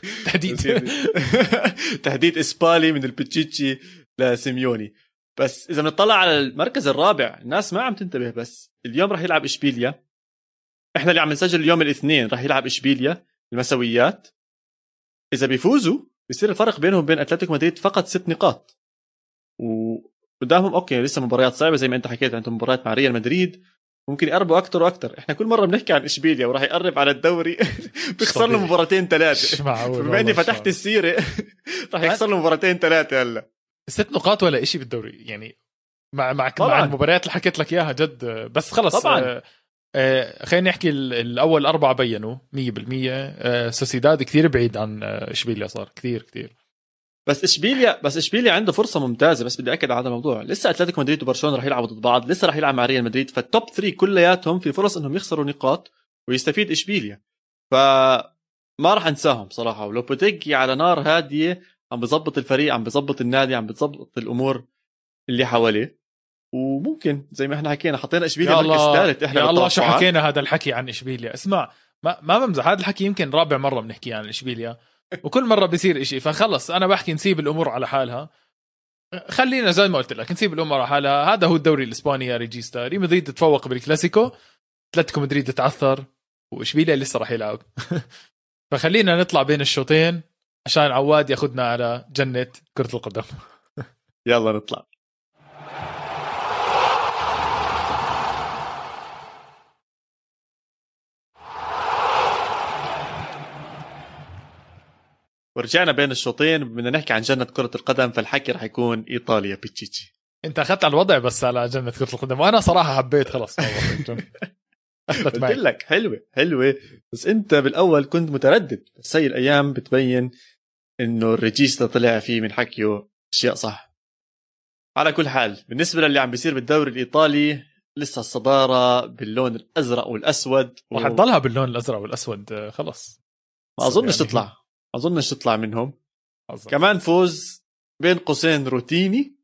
*laughs* تهديد. *laughs* تهديد إسبالي من البتشيتشي لسيميوني. بس إذا بنطلع على المركز الرابع الناس ما عم تنتبه بس اليوم راح يلعب إشبيليا. إحنا اللي عم نسجل اليوم الاثنين راح يلعب إشبيليا المسويات. إذا بيفوزوا بيصير الفرق بينهم وبين أتلتيكو مدريد فقط ست نقاط. وقدامهم okay لسه مباريات صعبة زي ما أنت حكيت عندهم مباريات مع ريال مدريد. ممكن يقربوا أكثر وأكثر إحنا كل مرة بنحكي عن إشبيليا وراح يقرب على الدوري *laughs* بيخسر له مباراتين ثلاثة. بما إني فتحت السيرة *laughs* راح يخسر له مباراتين ثلاثة هلا. ست نقاط ولا شيء بالدوري؟ يعني مع مع, طبعاً. مع المباريات اللي حكيت لك إياها جد. بس خلص طبعا. آه آه خلينا نحكي الأول أربعة بينوا 100% آه سوسيداد كثير بعيد عن آه، إشبيليا صار. كثير كثير. بس اشبيليا بس إشبيليا عنده فرصة ممتازة بس بدي أكد على هذا الموضوع. لسه أتلتيكو مدريد وبرشلونة رح يلعبوا ضد بعض لسه رح يلعب مع ريال مدريد فالتوب 3 كلياتهم في فرص إنهم يخسروا نقاط ويستفيد إشبيليا. ف ما راح أنساهم صراحة. ولوبوتيجي على نار هادية عم بظبط الفريق عم بظبط النادي عم بظبط الأمور اللي حواليه. وممكن زي ما إحنا حكينا حطينا إشبيليا مركز ثالث إحنا يا الله شو حكينا هذا الحكي عن إشبيليا؟ اسمع ما ما بمزح هذا الحكي يمكن رابع مرة بنحكي عن إشبيليا. وكل مرة بيصير إشي. فخلص أنا بحكي نسيب الأمور على حالها. خلينا زي ما قلت لك نسيب الأمور على حالها. هذا هو الدوري الإسباني يا ريجيستا. ريال مدريد تفوق بالكلاسيكو أتلتيكو مدريد تعثر واشبيليا لسه راح يلعب. *laughs* فخلينا نطلع بين الشوطين عشان عواد ياخذنا على جنة كرة القدم. *laughs* يلا نطلع. ورجعنا بين الشوطين بدنا نحكي عن جنة كرة القدم فالحكي رح يكون إيطاليا بيتشيتشي أنت أخذت على الوضع بس على جنة كرة القدم وأنا صراحة حبيت خلص قلت لك حلوة حلوة. بس أنت بالأول كنت متردد. بس هي الأيام بتبين إنه الريجيستا طلع فيه من حكيه أشياء صح. على كل حال بالنسبة للي عم بيصير بالدوري الإيطالي لسه الصدارة باللون الأزرق والأسود و... وحتضلها باللون الأزرق والأسود آه، خلص ما أظنش يعني تطلع. أظنش تطلع منهم. أظن. كمان فوز بين قوسين روتيني.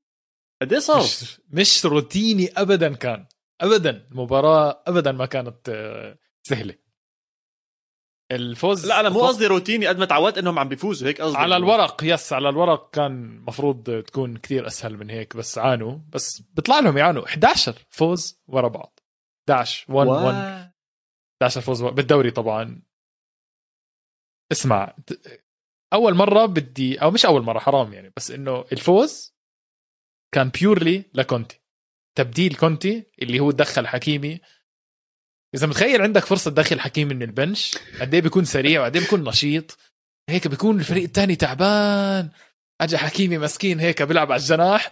قد إيه صار؟ مش, مش روتيني ابدا كان. ابدا. المباراه ابدا ما كانت آه، سهلة. الفوز لا أنا مو قصدي روتيني قد ما تعودت إنهم عم بيفوزوا هيك قصدي. على الورق yes على الورق كان مفروض تكون كثير أسهل من هيك بس عانوا. بس بيطلع لهم يعانوا. 11 فوز ورا بعض. 11 1 1 11 فوز بالدوري طبعا. اسمع أول مرة بدي أو مش أول مرة حرام يعني بس إنه الفوز كان بيورلي لكونتي. تبديل كونتي اللي هو دخل حكيمي. إذا متخيل عندك فرصة تدخل حكيمي من البنش قد إيه بيكون سريع وقد إيه بيكون نشيط. هيك بيكون الفريق الثاني تعبان. اجى حكيمي مسكين هيك بيلعب على الجناح.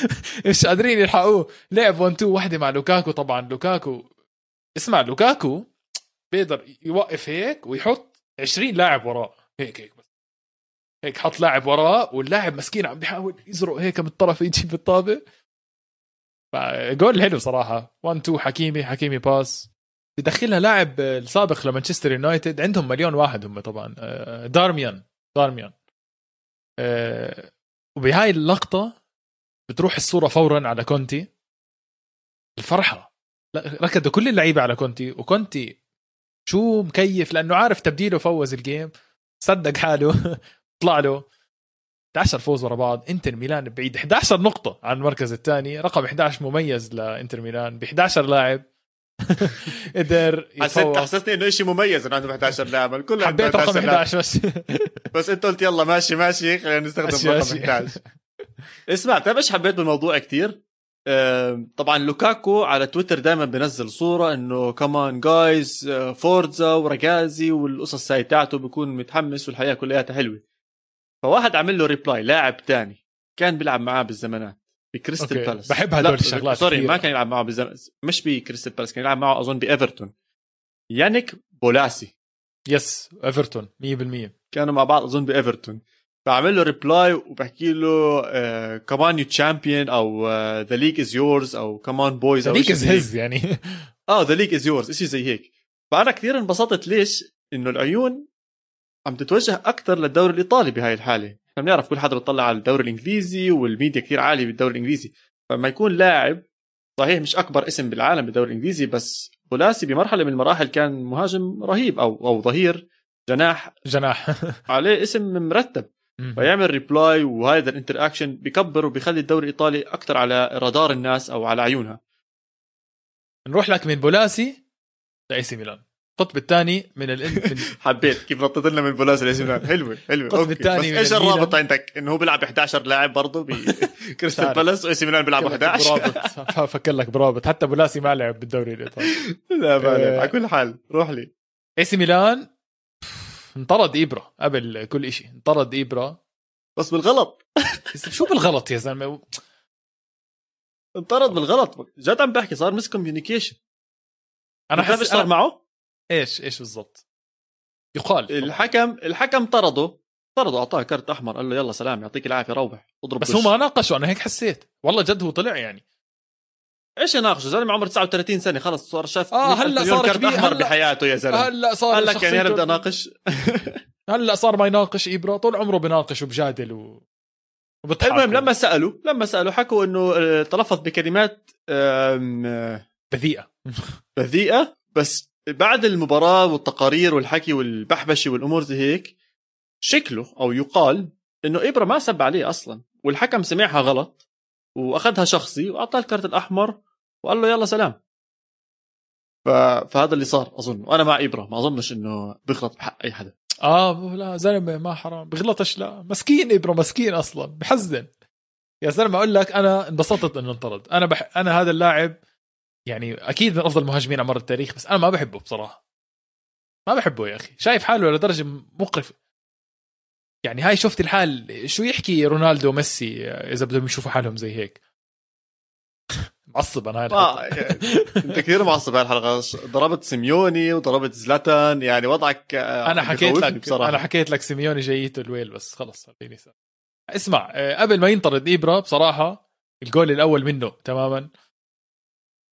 *laughs* مش قادرين يلحقوه. لعب 1 2 وحدة مع لوكاكو. طبعا لوكاكو اسمع لوكاكو بيقدر يوقف هيك ويحط 20 لاعب وراه. هيك هيك بس. هيك حط لاعب وراه واللاعب مسكين عم بيحاول يزرق هيك من الطرف يجي بالطابه جول حلو صراحة. 1 2 حكيمي حكيمي pass. بدخلها لاعب السابق لمانشستر يونايتد. عندهم مليون واحد هم طبعا. آه، دارميان دارميان. آه، وبهاي اللقطة بتروح الصورة فورا على كونتي. الفرحة. ركضوا كل اللعيبة على كونتي وكونتي شو مكيف؟ لأنه عارف تبديله فوز الجيم. صدق حاله. *laughs* طلع له 11 فوز ورا بعض. إنتر ميلان بعيد. 11 نقطة عن المركز الثاني. رقم 11 مميز لإنتر ميلان. ب 11 لاعب. *laughs* قدر حسيت حسستني إنه شيء مميز إنه عندهم 11 لاعب. الكل حبيت رقم 11 بس *laughs* بس أنت قلت يلا ماشي ماشي خلينا نستخدم رقم 11 اسمع تعرف إيش حبيت بالموضوع كثير طبعا لوكاكو على تويتر دائما بنزل صورة إنه come on guys forza ragazzi والقصص هاي تاعته بيكون متحمس والحياة كلياتها حلوة. فواحد عمل له reply لاعب تاني كان بيلعب معاه بالزمانات بكريستال بالاس. بحب هدول الشغلات sorry. ما كان يلعب معه بزم... مش بكريستال بالاس كان يلعب معه أظن بإيفرتون. يانيك بولاسي. yes إيفرتون 100% كانوا مع بعض أظن بإيفرتون. فعمل له reply وبحكي له come on you champion أو the league is yours أو come on boys the league is his يعني. *laughs* آه the league is yours شيء زي هيك. فأنا كثير انبسطت. ليش؟ إنه العيون عم تتوجه أكثر للدوري الإيطالي بهاي الحالة. إحنا بنعرف كل حدا بيطلع على الدوري الإنجليزي والميديا كثير عالية بالدوري الإنجليزي. فلما يكون لاعب صحيح مش أكبر اسم بالعالم بالدوري الإنجليزي بس بولاسي بمرحلة من المراحل كان مهاجم رهيب أو أو ظهير جناح جناح. *laughs* عليه اسم مرتب. فيعمل reply وهذا ال interaction بكبر وبيخلي الدوري الإيطالي أكثر على رادار الناس أو على عيونها. نروح لك من بولاسي لإي سي ميلان. القطب الثاني من ال من *laughs* حبيت كيف نطيت لنا من بولاسي لازم حلوة حلوة القطب الثاني بس إيش الرابط عندك؟ إنه هو بيلعب 11 لاعب برضه بكريستال *laughs* بالاس وإي سي ميلان بيلعب 11 برابط. *laughs* فكر لك برابط. حتى بولاسي ما لعب بالدوري الإيطالي. لا ما على كل حال روح لي. إي سي ميلان انطرد إبرة قبل كل شيء انطرد إبرة. بس بالغلط. *laughs* شو بالغلط يا زلمة؟ انطرد بالغلط. جد عم بحكي صار mis communication أنا حاسس صار معه؟ إيش؟ إيش بالضبط؟ يقال. الحكم الحكم طرده. طرده أعطاه كرت أحمر قال له يلا سلام يعطيك العافية روح اضرب بس هو ما ناقشه أنا هيك حسيت. والله جد هو طلع يعني. إيش يناقشه زلمة عمره 39 سنة خلص صار شاف آه هلأ صار كرت أحمر هلأ بحياته يا زلمة. هلأ صار قال لك يعني أنا بدي اناقش هلأ صار ما يناقش إبرة طول عمره بناقش وبجادل و... المهم لما سألوا لما سألوا حكوا إنه آه، تلفظ بكلمات بذيئة. بذيئة بس بعد المباراة والتقارير والحكي والبحبشه والأمور زي هيك شكله أو يقال إنه إبرة ما سب عليه أصلا والحكم سمعها غلط وأخذها شخصي وأعطاه الكارت الأحمر وقال له يلا سلام. ف... فهذا اللي صار أظن. وأنا مع ابره ما أظنش إنه بيغلط بحق أي حدا. آه لا زلمة ما حرام. بغلطش لا. مسكين ابره مسكين أصلا. بحزن. يا زلمة أقول لك أنا انبسطت إنه انطرد. أنا بح... أنا هذا اللاعب يعني أكيد من أفضل المهاجمين على مر التاريخ بس أنا ما بحبه بصراحة. ما بحبه يا أخي. شايف حاله لدرجة مقرفه يعني هاي شفت الحال شو يحكي رونالدو وميسي إذا بدهم يشوفوا حالهم زي هيك؟ معصب أنا هاي الحلقة. يعني انت كثير معصب هاي الحلقة. ضربت سيميوني وضربت زلاتان. يعني وضعك آه، أنا حكيت لك بصراحة. أنا حكيت لك سيميوني جايته الويل بس خلص خليني اسمع آه، قبل ما ينطرد إبرة بصراحة الجول الأول منه تماما.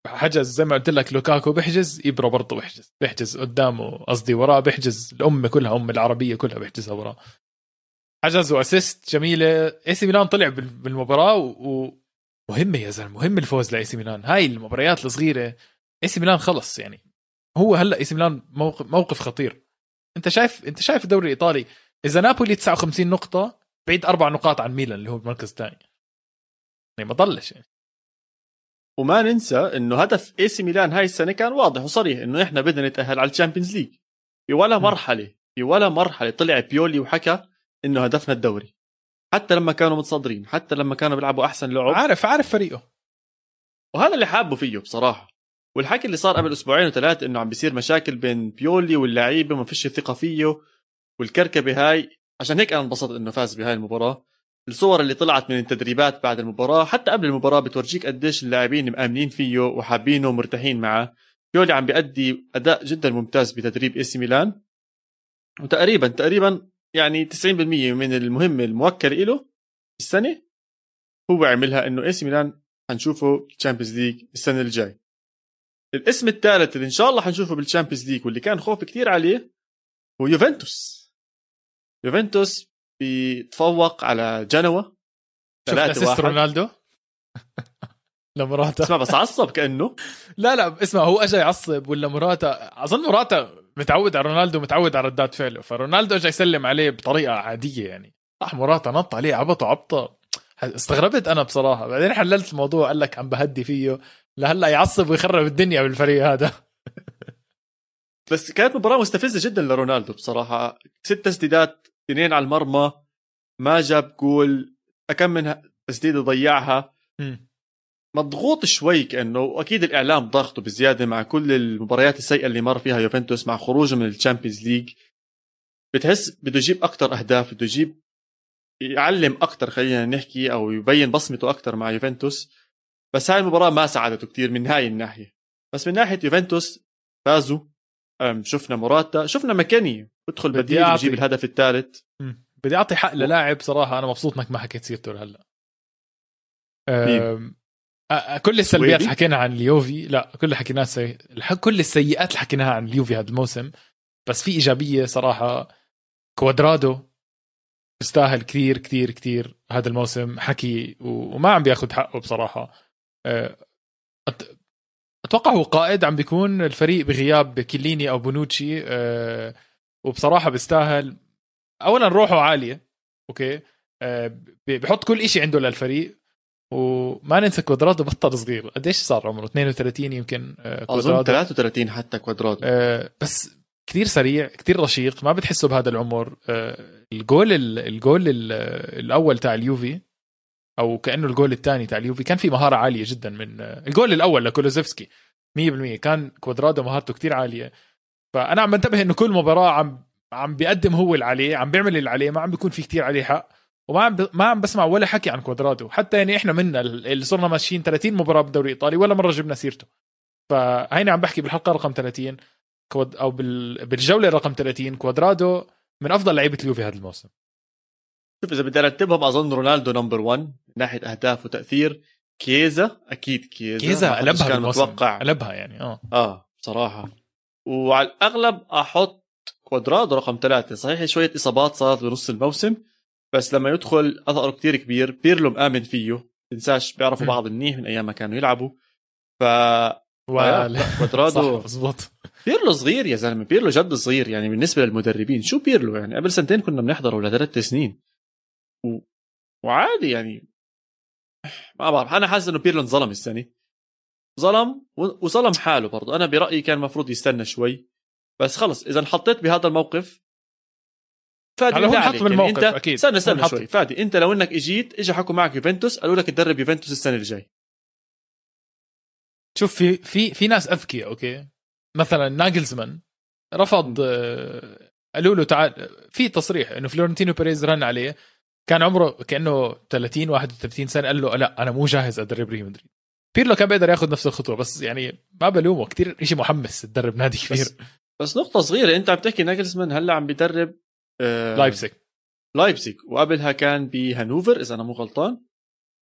حجز زي ما قلت لك لوكاكو بيحجز ايبرا برضه بيحجز. بيحجز قدامه قصدي وراه بيحجز الامه كلها الأمة العربية كلها بيحجزها وراه. حجز و assist جميلة. إي سي ميلان طلع بالمباراة ومهمه يا زلمة مهم الفوز لإي سي ميلان. هاي المباريات الصغيرة إي سي ميلان خلص يعني. هو هلأ إي سي ميلان موقف, موقف خطير. أنت شايف أنت شايف الدوري الإيطالي إذا نابولي 59 نقطة بعيد أربع نقاط عن ميلان اللي هو المركز الثاني. يعني ما ضلش يعني. وما ننسى إنه هدف إي سي ميلان هاي السنة كان واضح وصريح إنه إحنا بدنا نتأهل على ال Champions League. في ولا مرحله في ولا مرحلة طلع بيولي وحكى إنه هدفنا الدوري. حتى لما كانوا متصدرين حتى لما كانوا بيلعبوا أحسن لعب. عارف عارف فريقه. وهذا اللي حابه فيه بصراحة. والحكي اللي صار قبل أسبوعين وثلاث إنه عم بيصير مشاكل بين بيولي واللعيبه وما فيش ثقة فيه والكركبة هاي. عشان هيك أنا انبسطت إنه فاز بهاي المباراة. الصور اللي طلعت من التدريبات بعد المباراة حتى قبل المباراة بتورجيك قديش اللاعبين مآمنين فيه وحابينه ومرتاحين معه. بيولي عم بيأدي أداء جدا ممتاز بتدريب إي سي ميلان. وتقريبا تقريبا يعني 90% من المهمه الموكله له السنة هو عملها إنه إي سي ميلان حنشوفه بال Champions League السنة الجاي. الاسم الثالث اللي إن شاء الله حنشوفه بال Champions League واللي كان خوف كثير عليه هو يوفنتوس. يوفنتوس بيتفوق على جنوا شفت assist رونالدو؟ *laughs* لمراتا اسمع بس عصب كأنه. لا لا اسمع هو اجى يعصب ولا مراتا أظن مراتا متعود على رونالدو متعود على ردات فعله فرونالدو اجى يسلم عليه بطريقة عادية يعني. راح مراتا نط عليه عبطه عبطه استغربت أنا بصراحة. بعدين حللت الموضوع قال لك عم بهدي فيه. لهلا يعصب ويخرب الدنيا بالفريق هذا. *laughs* بس كانت مباراة مستفزة جدا لرونالدو بصراحة. ست تسديدات اثنين على المرمى ما جاب جول. كم من تسديدة ضيعها. مضغوط شوي كأنه واكيد الإعلام ضاغطه بزيادة مع كل المباريات السيئة اللي مر فيها يوفنتوس مع خروجه من ال Champions League. بتحس بده يجيب أكثر أهداف بده يجيب يعلم أكثر خلينا نحكي أو يبين بصمته أكثر مع يوفنتوس. بس هاي المباراة ما ساعدته كثير من هاي الناحيه بس من ناحية يوفنتوس فازوا. شفنا موراتا شفنا مكيني بدخل بديل يجيب الهدف الثالث. بدي أعطي حق للاعب صراحة أنا مبسوط إنك ما حكيت سيرته لهلا كل السلبيات اللي حكينا عن اليوفي. لا كل حكيناه سي... كل السيئات اللي حكيناها عن اليوفي هذا الموسم. بس في إيجابية صراحة. كوادرادو بيستاهل كثير كثير كثير هذا الموسم. حكي وما عم بياخذ حقه بصراحة. أتوقع هو قائد عم بيكون الفريق بغياب كيليني أو بونوتشي. وبصراحة بيستاهل. اولا روحه عالية أوكي. بحط كل شيء عنده للفريق. وما ننسى كوادرادو بطل صغير. قديش صار عمره؟ 32 يمكن آه، أظن 33 حتى كوادرادو أه بس كثير سريع كثير رشيق. ما بتحسه بهذا العمر. أه ال goal ال goal الأول تاع اليوفي أو كأنه الجول الثاني تاع اليوفي كان في مهارة عالية جدا من آه، الجول الأول لكولوسيفسكي 100% كان كوادرادو مهارته كثير عالية. فأنا عم بنتبه إنه كل مباراة عم عم بيقدم هو اللي عليه عم بيعمل اللي عليه ما عم بيكون في كتير عليه حق. وما عم ب... ما عم بسمع ولا حكي عن كوادرادو حتى يعني إحنا منا اللي صرنا ماشيين 30 مباراه بالدوري الايطالي ولا مرة جبنا سيرته. فهيني عم بحكي بالحلقة رقم 30 كود أو بال... بالجولة رقم 30 كوادرادو من أفضل لعيبة اليوفي هذا الموسم. شوف إذا بدي أرتبهم أظن رونالدو number 1 من ناحية أهداف وتأثير. كيزا أكيد كيزا كيزا قلبها كان متوقع. قلبها يعني آه. آه بصراحة. وعلى الأغلب أحط كوادرادو رقم ثلاثة صحيح شوية إصابات صارت بنص الموسم. بس لما يدخل أثره كتير كبير بيرلو مآمن فيه تنساش بيعرفوا بعض منيح من أيام ما كانوا يلعبوا. ف كوادرادو *laughs* مزبوط بيرلو صغير يا زلمة بيرلو جد صغير يعني بالنسبة للمدربين. شو بيرلو يعني؟ قبل سنتين كنا بنحضره لثلاث سنين. و... وعادي يعني. ما بعرف أنا حاسس إنه بيرلو انظلم السنة. ظلم وظلم حاله برضه. أنا برأيي كان المفروض يستنى شوي. بس خلص إذا انحطيت بهذا الموقف فادي على هو حط بالموقف يعني أكيد. استنى استنى شوي. فادي انت لو انك اجيت اجى حكوا معك يوفنتوس قالوا لك تدرب يوفنتوس السنة الجاي. شوف في في في ناس أذكياء أوكي؟ مثلا ناجلزمان رفض آه، قالوا له تعال في تصريح إنه فلورنتينو بيريز رن عليه كان عمره كأنه 30 31 سنة قال له لا أنا مو جاهز أدرب ريال مدريد. بيرلو كان بيقدر ياخذ نفس الخطوة بس يعني ما بلومه كثير شيء محمس تدرب نادي كبير. بس بس نقطة صغيرة أنت عم تحكي ناجلسمان هلأ عم بيدرب آه لايبسك لايبسك وقبلها كان بهانوفر إذا أنا مو غلطان.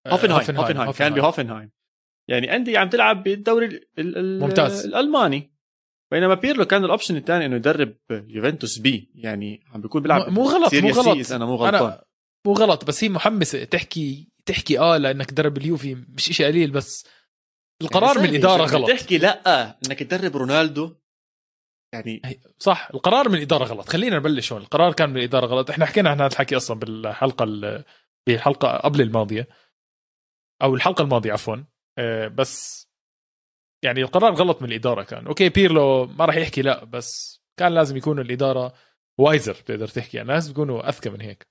آه، هوفنهايم هوفنهايم كان بهوفنهايم. يعني أندية عم تلعب بالدوري ممتاز. الألماني. بينما بيرلو كان ال option الثاني إنه يدرب يوفنتوس B. يعني عم بيكون بيلعب مو غلط مو غلط. أنا مو غلطان. أنا مو غلط بس هي محمسة تحكي تحكي آه لأنك تدرب اليوفي مش شيء قليل بس القرار يعني من الإدارة غلط. تحكي لأ إنك تدرب رونالدو. يعني صح القرار من الإدارة غلط. خلينا نبلش هون القرار كان من الإدارة غلط. إحنا حكينا عن هذا الحكي أصلا بالحلقة بالحلقة قبل الماضية. أو الحلقة الماضية عفوا. آه، بس يعني القرار غلط من الإدارة كان. أوكي بيرلو ما راح يحكي لا بس كان لازم يكون الإدارة wiser بتقدر تحكي. يعني لازم يكونوا أذكى من هيك.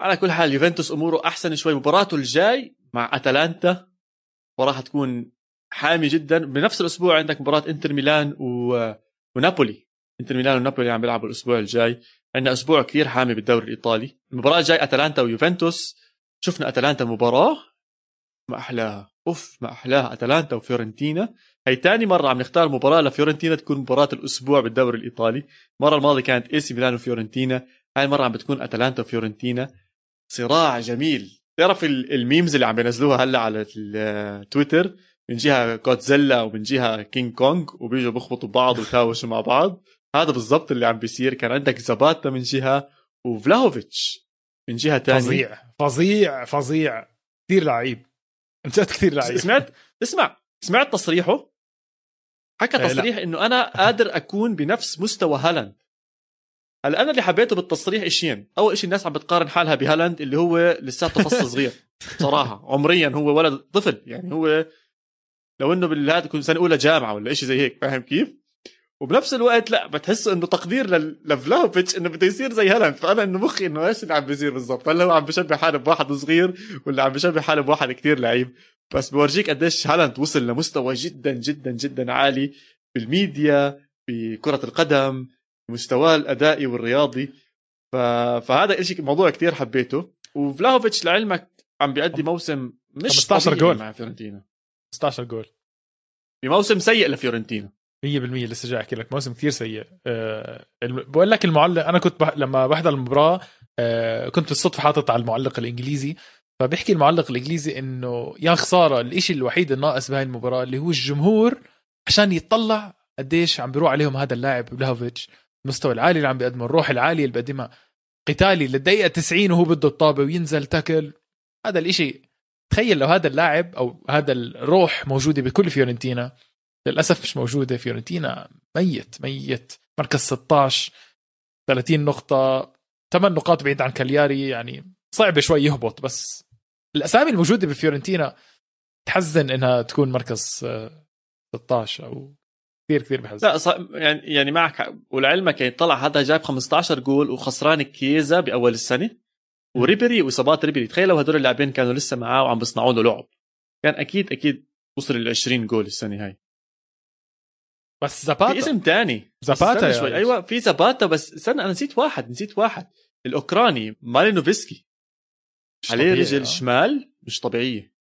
على كل حال يوفنتوس أموره أحسن شوي. مباراته الجاي مع أتلانتا وراح تكون حامي جدا. بنفس الأسبوع عندك مباراة إنتر ميلان و... ونابولي. إنتر ميلان ونابولي عم بيلعبوا الأسبوع الجاي. عندنا أسبوع كثير حامي بالدوري الإيطالي. المباراة الجاي أتلانتا ويوفنتوس. شفنا أتلانتا مباراة. ما أحلاها. أوف ما أحلاها. أتلانتا وفيورنتينا. هي تاني مرة عم نختار مباراة لفيورنتينا تكون مباراة الأسبوع بالدوري الإيطالي. المرة الماضية كانت إي سي ميلان وفيورنتينا. هاي المرة عم بتكون أتلانتا وفيورنتينا. صراع جميل. تعرف ال memes اللي عم بينزلوها هلأ على التويتر من جهة جودزيلا ومن جهة كينج كونج وبيجوا بيخبطوا بعض ويتهاوشوا مع بعض. هذا بالضبط اللي عم بيصير. كان عندك زباتا من جهة وفلاهوفيتش من جهة ثانية فظيع فظيع فظيع. كثير لعيب. جد كثير لعيب. سمعت؟ اسمع سمعت تصريحه؟ حكى لا. تصريح إنه أنا قادر أكون بنفس مستوى هالاند. هلا أنا اللي حبيته بالتصريح إشيين. أول شيء الناس عم بتقارن حالها بهالاند اللي هو لساته فص صغير. *laughs* صراحة عمريا هو ولد طفل. يعني هو لو إنه بالهذا يكون سنه أولى جامعة ولا شيء زي هيك فاهم كيف؟ وبنفس الوقت لا بتحس إنه تقدير لفلافيتش إنه بده يصير زي هالاند. فأنا إنه مخي إنه إيش اللي عم بيصير بالضبط؟ هل هو عم بشبه حاله بواحد صغير ولا عم بشبه حاله بواحد كتير لعيب. بس بورجيك قديش هالاند وصل لمستوى جدا جدا جدا عالي بالميديا بكرة القدم بمستواه الأدائي والرياضي. ف... فهذا إشي موضوع كتير حبيته. وفلاهوفيتش لعلمك عم بيأدي موسم مش 15 طبيعي جول. مع فيورنتينا. 16 جول. 100% بموسم سيء لفيورنتينا. لسه جاي أحكي لك. موسم كثير سيء. أه الم- بقول لك المعلق أنا كنت بح... لما بحضر المباراة أه كنت بالصدفة حاطط على المعلق الإنجليزي. فبيحكي المعلق الإنجليزي إنه يا خسارة الإشي الوحيد الناقص بهاي المباراة اللي هو الجمهور عشان يطلع قديش عم بيروح عليهم هذا اللاعب فلاهوفيتش المستوى العالي اللي عم بيقدمه الروح العالية اللي بيقدمها. قتال للدقيقة 90 وهو بده الطابة وينزل تاكل. هذا الإشي تخيل لو هذا اللاعب أو هذا الروح موجودة بكل فيورنتينا للأسف مش موجودة فيورنتينا ميت ميت. مركز 16 30 نقطة 8 نقاط بعيد عن كالياري يعني صعب شوي يهبط بس الأسامي الموجودة بفيورنتينا تحزن إنها تكون مركز آه، 16 أو كثير كثير بحزن. لا ص... يعني يعني معك. ولعلمك يعني طلع هذا جايب 15 جول وخسران كيزا بأول السنة. وريبري وإصابات ريبري تخيل لو هدول اللاعبين كانوا لسه معاه وعم بيصنعوا له لعب كان أكيد أكيد وصل ل 20 جول السنة هاي. بس في زاباتا اسم استنى يا شوي. ريس. أيوه في زاباتا بس استنى أنا نسيت واحد نسيت واحد. الأوكراني مالينوفسكي. عليه رجل آه. شمال مش طبيعية.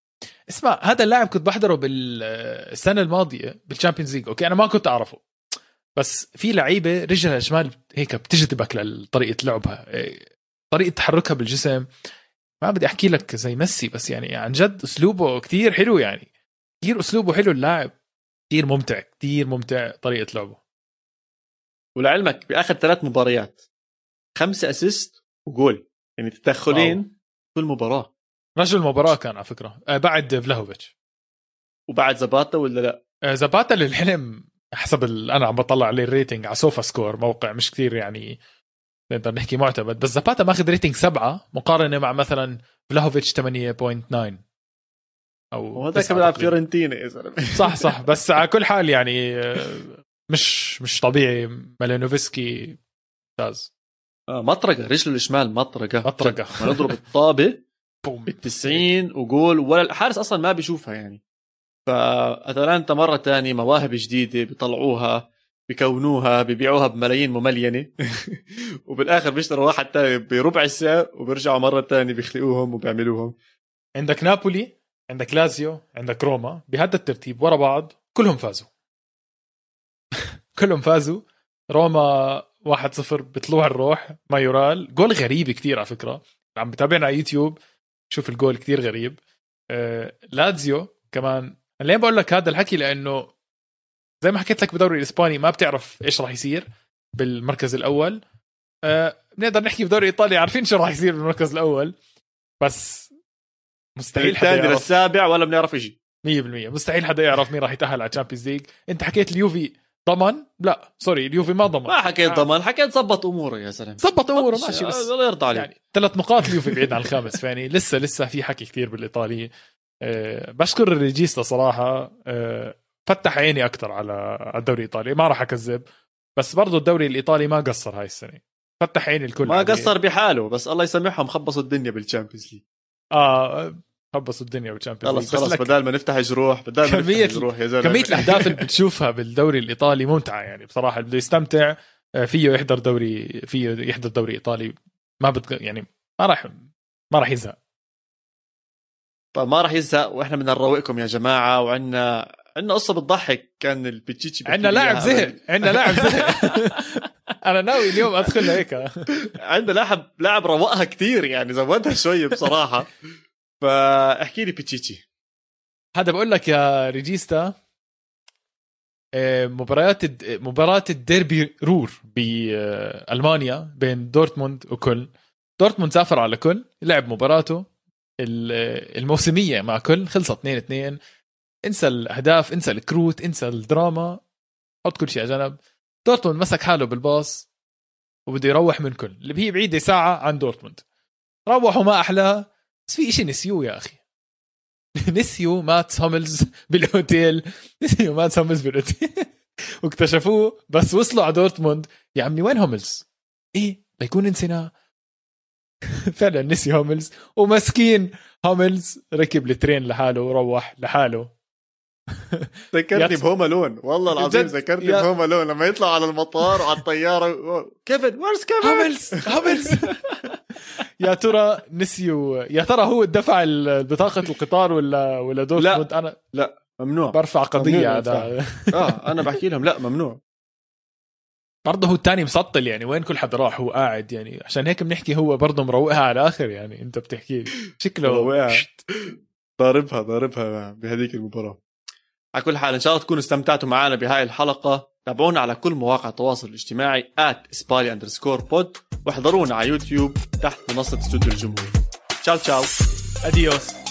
اسمع هذا اللاعب كنت بحضره بالسنه الماضية بال Champions League okay أنا ما كنت أعرفه. بس في لعيبة رجلها الشمال هيك بتجذبك لطريقة لعبها. إيه، طريقة تحركها بالجسم. ما بدي أحكي لك زي ميسي بس يعني عن جد أسلوبه كتير حلو يعني. كتير أسلوبه حلو اللاعب. كتير ممتع كتير ممتع طريقة لعبه. ولعلمك بآخر ثلاث مباريات خمسه assist و goal. يعني تدخلين كل مباراه رجل المباراة كان على فكرة. آه، بعد فلاهوفيتش. وبعد زباتا ولا لا؟ آه، زاباتا للحلم. حسب. أنا عم بطلع عليه ال rating على سوفا سكور موقع مش كثير يعني نقدر نحكي معتمد. بس زاباتا ماخذ rating سبعة مقارنة مع مثلا فلاهوفيتش 8.9 أو وهذا تسعة كان بيلعب. فيورنتينا يا زلمه صح صح. *laughs* بس على كل حال يعني آه، مش مش طبيعي. مالينوفسكي ممتاز. آه مطرقة. رجله الشمال مطرقة. مطرقة. ما نضرب الطابة. *laughs* بوم. بال 90 وجول. ولا الحارس أصلا ما بيشوفها يعني. فأتلانتا مرة تانية مواهب جديدة بيطلعوها. بكونوها ببيعوها بملايين مملينة. *laughs* وبالآخر بيشتروا واحد تاني بربع السعر وبيرجعوا مرة تانية بيخلقوهم وبيعملوهم. عندك نابولي عندك لازيو عندك روما بهذا الترتيب ورا بعض كلهم فازوا. *laughs* كلهم فازوا. روما 1-0 بطلوع الروح مايورال. جول غريب كتير على فكرة. عم بتابعنا على يوتيوب شوف الجول كتير غريب. آه لازيو كمان. ليه بقول لك هذا الحكي؟ لأنه زي ما حكيت لك بالدوري الإسباني ما بتعرف إيش راح يصير بالمركز الأول. آه بنقدر نحكي بدوري ايطاليا عارفين شو راح يصير بالمركز الأول. بس مستحيل حدا الثاني يعرف. للسابع ولا بنعرف شيء 100% مستحيل حدا يعرف مين راح يتأهل على Champions League أنت حكيت اليوفي ضمن؟ لا sorry اليوفي ما ضمن. ما حكيت آه. ضمان حكيت زبط أموره يا زلمه زبط أموره ماشي بس الله يرضى عليك. يعني ثلاث نقاط اليوفي بعيد عن الخامس فيعني لسه لسه في حكي كثير بالايطالي أه بشكر ال regista صراحة. أه فتح عيني أكثر على الدوري الإيطالي. ما راح أكذب بس برضه الدوري الإيطالي ما قصر هاي السنة. فتح عيني الكل. ما عليه. قصر بحاله بس الله يسامحهم خبصوا الدنيا بال Champions League آه خبصوا الدنيا بال Champions خلص خلص بدل ما نفتح جروح بدل ما كمية نفتح جروح يا زلمة. كمية الأهداف اللي بتشوفها بالدوري الإيطالي ممتعة يعني بصراحة. اللي بده يستمتع آه، فيه يحضر دوري فيه يحضر دوري إيطالي. ما بت يعني ما راح ما راح يزهق. طيب ما راح يزهق وإحنا بدنا نروقكم يا جماعة وعندنا عندنا قصة بتضحك كان ال Pichichi عندنا لاعب زهق عندنا لاعب زهق. أنا ناوي اليوم أدخل هيك. عندنا لاعب لاعب روقها كثير يعني زودها شوي بصراحة. *laughs* فاحكي لي Pichichi. هذا بقول لك يا regista آه، مباريات مباراة الديربي رور بألمانيا بين دورتموند وكولن. دورتموند سافر على كولن لعب مباراته ال- الموسمية مع كولن خلصت 2 2 انسى الأهداف انسى الكروت انسى الدراما حط كل شيء على جنب دورتموند مسك حاله بالباص وبده يروح من كولن. اللي هي بعيدة ساعة عن دورتموند. روحوا ما أحلاه بس في إشي نسيوه يا أخي. *laughs* نسيوا ماتس هوملز *laughs* بالاوتيل *laughs* نسيوا ماتس هوملز بالاوتيل واكتشفوه بس وصلوا على دورتموند. يا عمي وين هوملز؟ إيه ليكون نسيناه فعلا نسي هوملز ومسكين هوملز ركب ال train لحاله وروح لحاله. *laughs* ذكرتني بهوم ألون. والله العظيم. ذكرتني ب Home Alone لما يطلع على المطار وعلى الطيارة. Kevin where's Kevin هوملز هوملز يا ترى نسيوا يا ترى هو دفع بطاقة القطار ولا ولا دورتموند أنا ممنوع. برفع ممنوع هذا. آه أنا بحكي لهم. لا ممنوع. برضه هو الثاني مسطل يعني وين كل حدا راح؟ هو قاعد يعني. عشان هيك بنحكي هو برضه مروقها على الآخر يعني أنت بتحكي لي. شكله مروقها. ضاربها ضاربها بهذيك المباراة. على كل حال إن شاء الله تكونوا استمتعتوا معنا بهاي الحلقة. تابعونا على كل مواقع التواصل الاجتماعي @اسبالي underscore pod واحضرونا على يوتيوب تحت منصة استوديو الجمهور. تشاو تشاو. adiós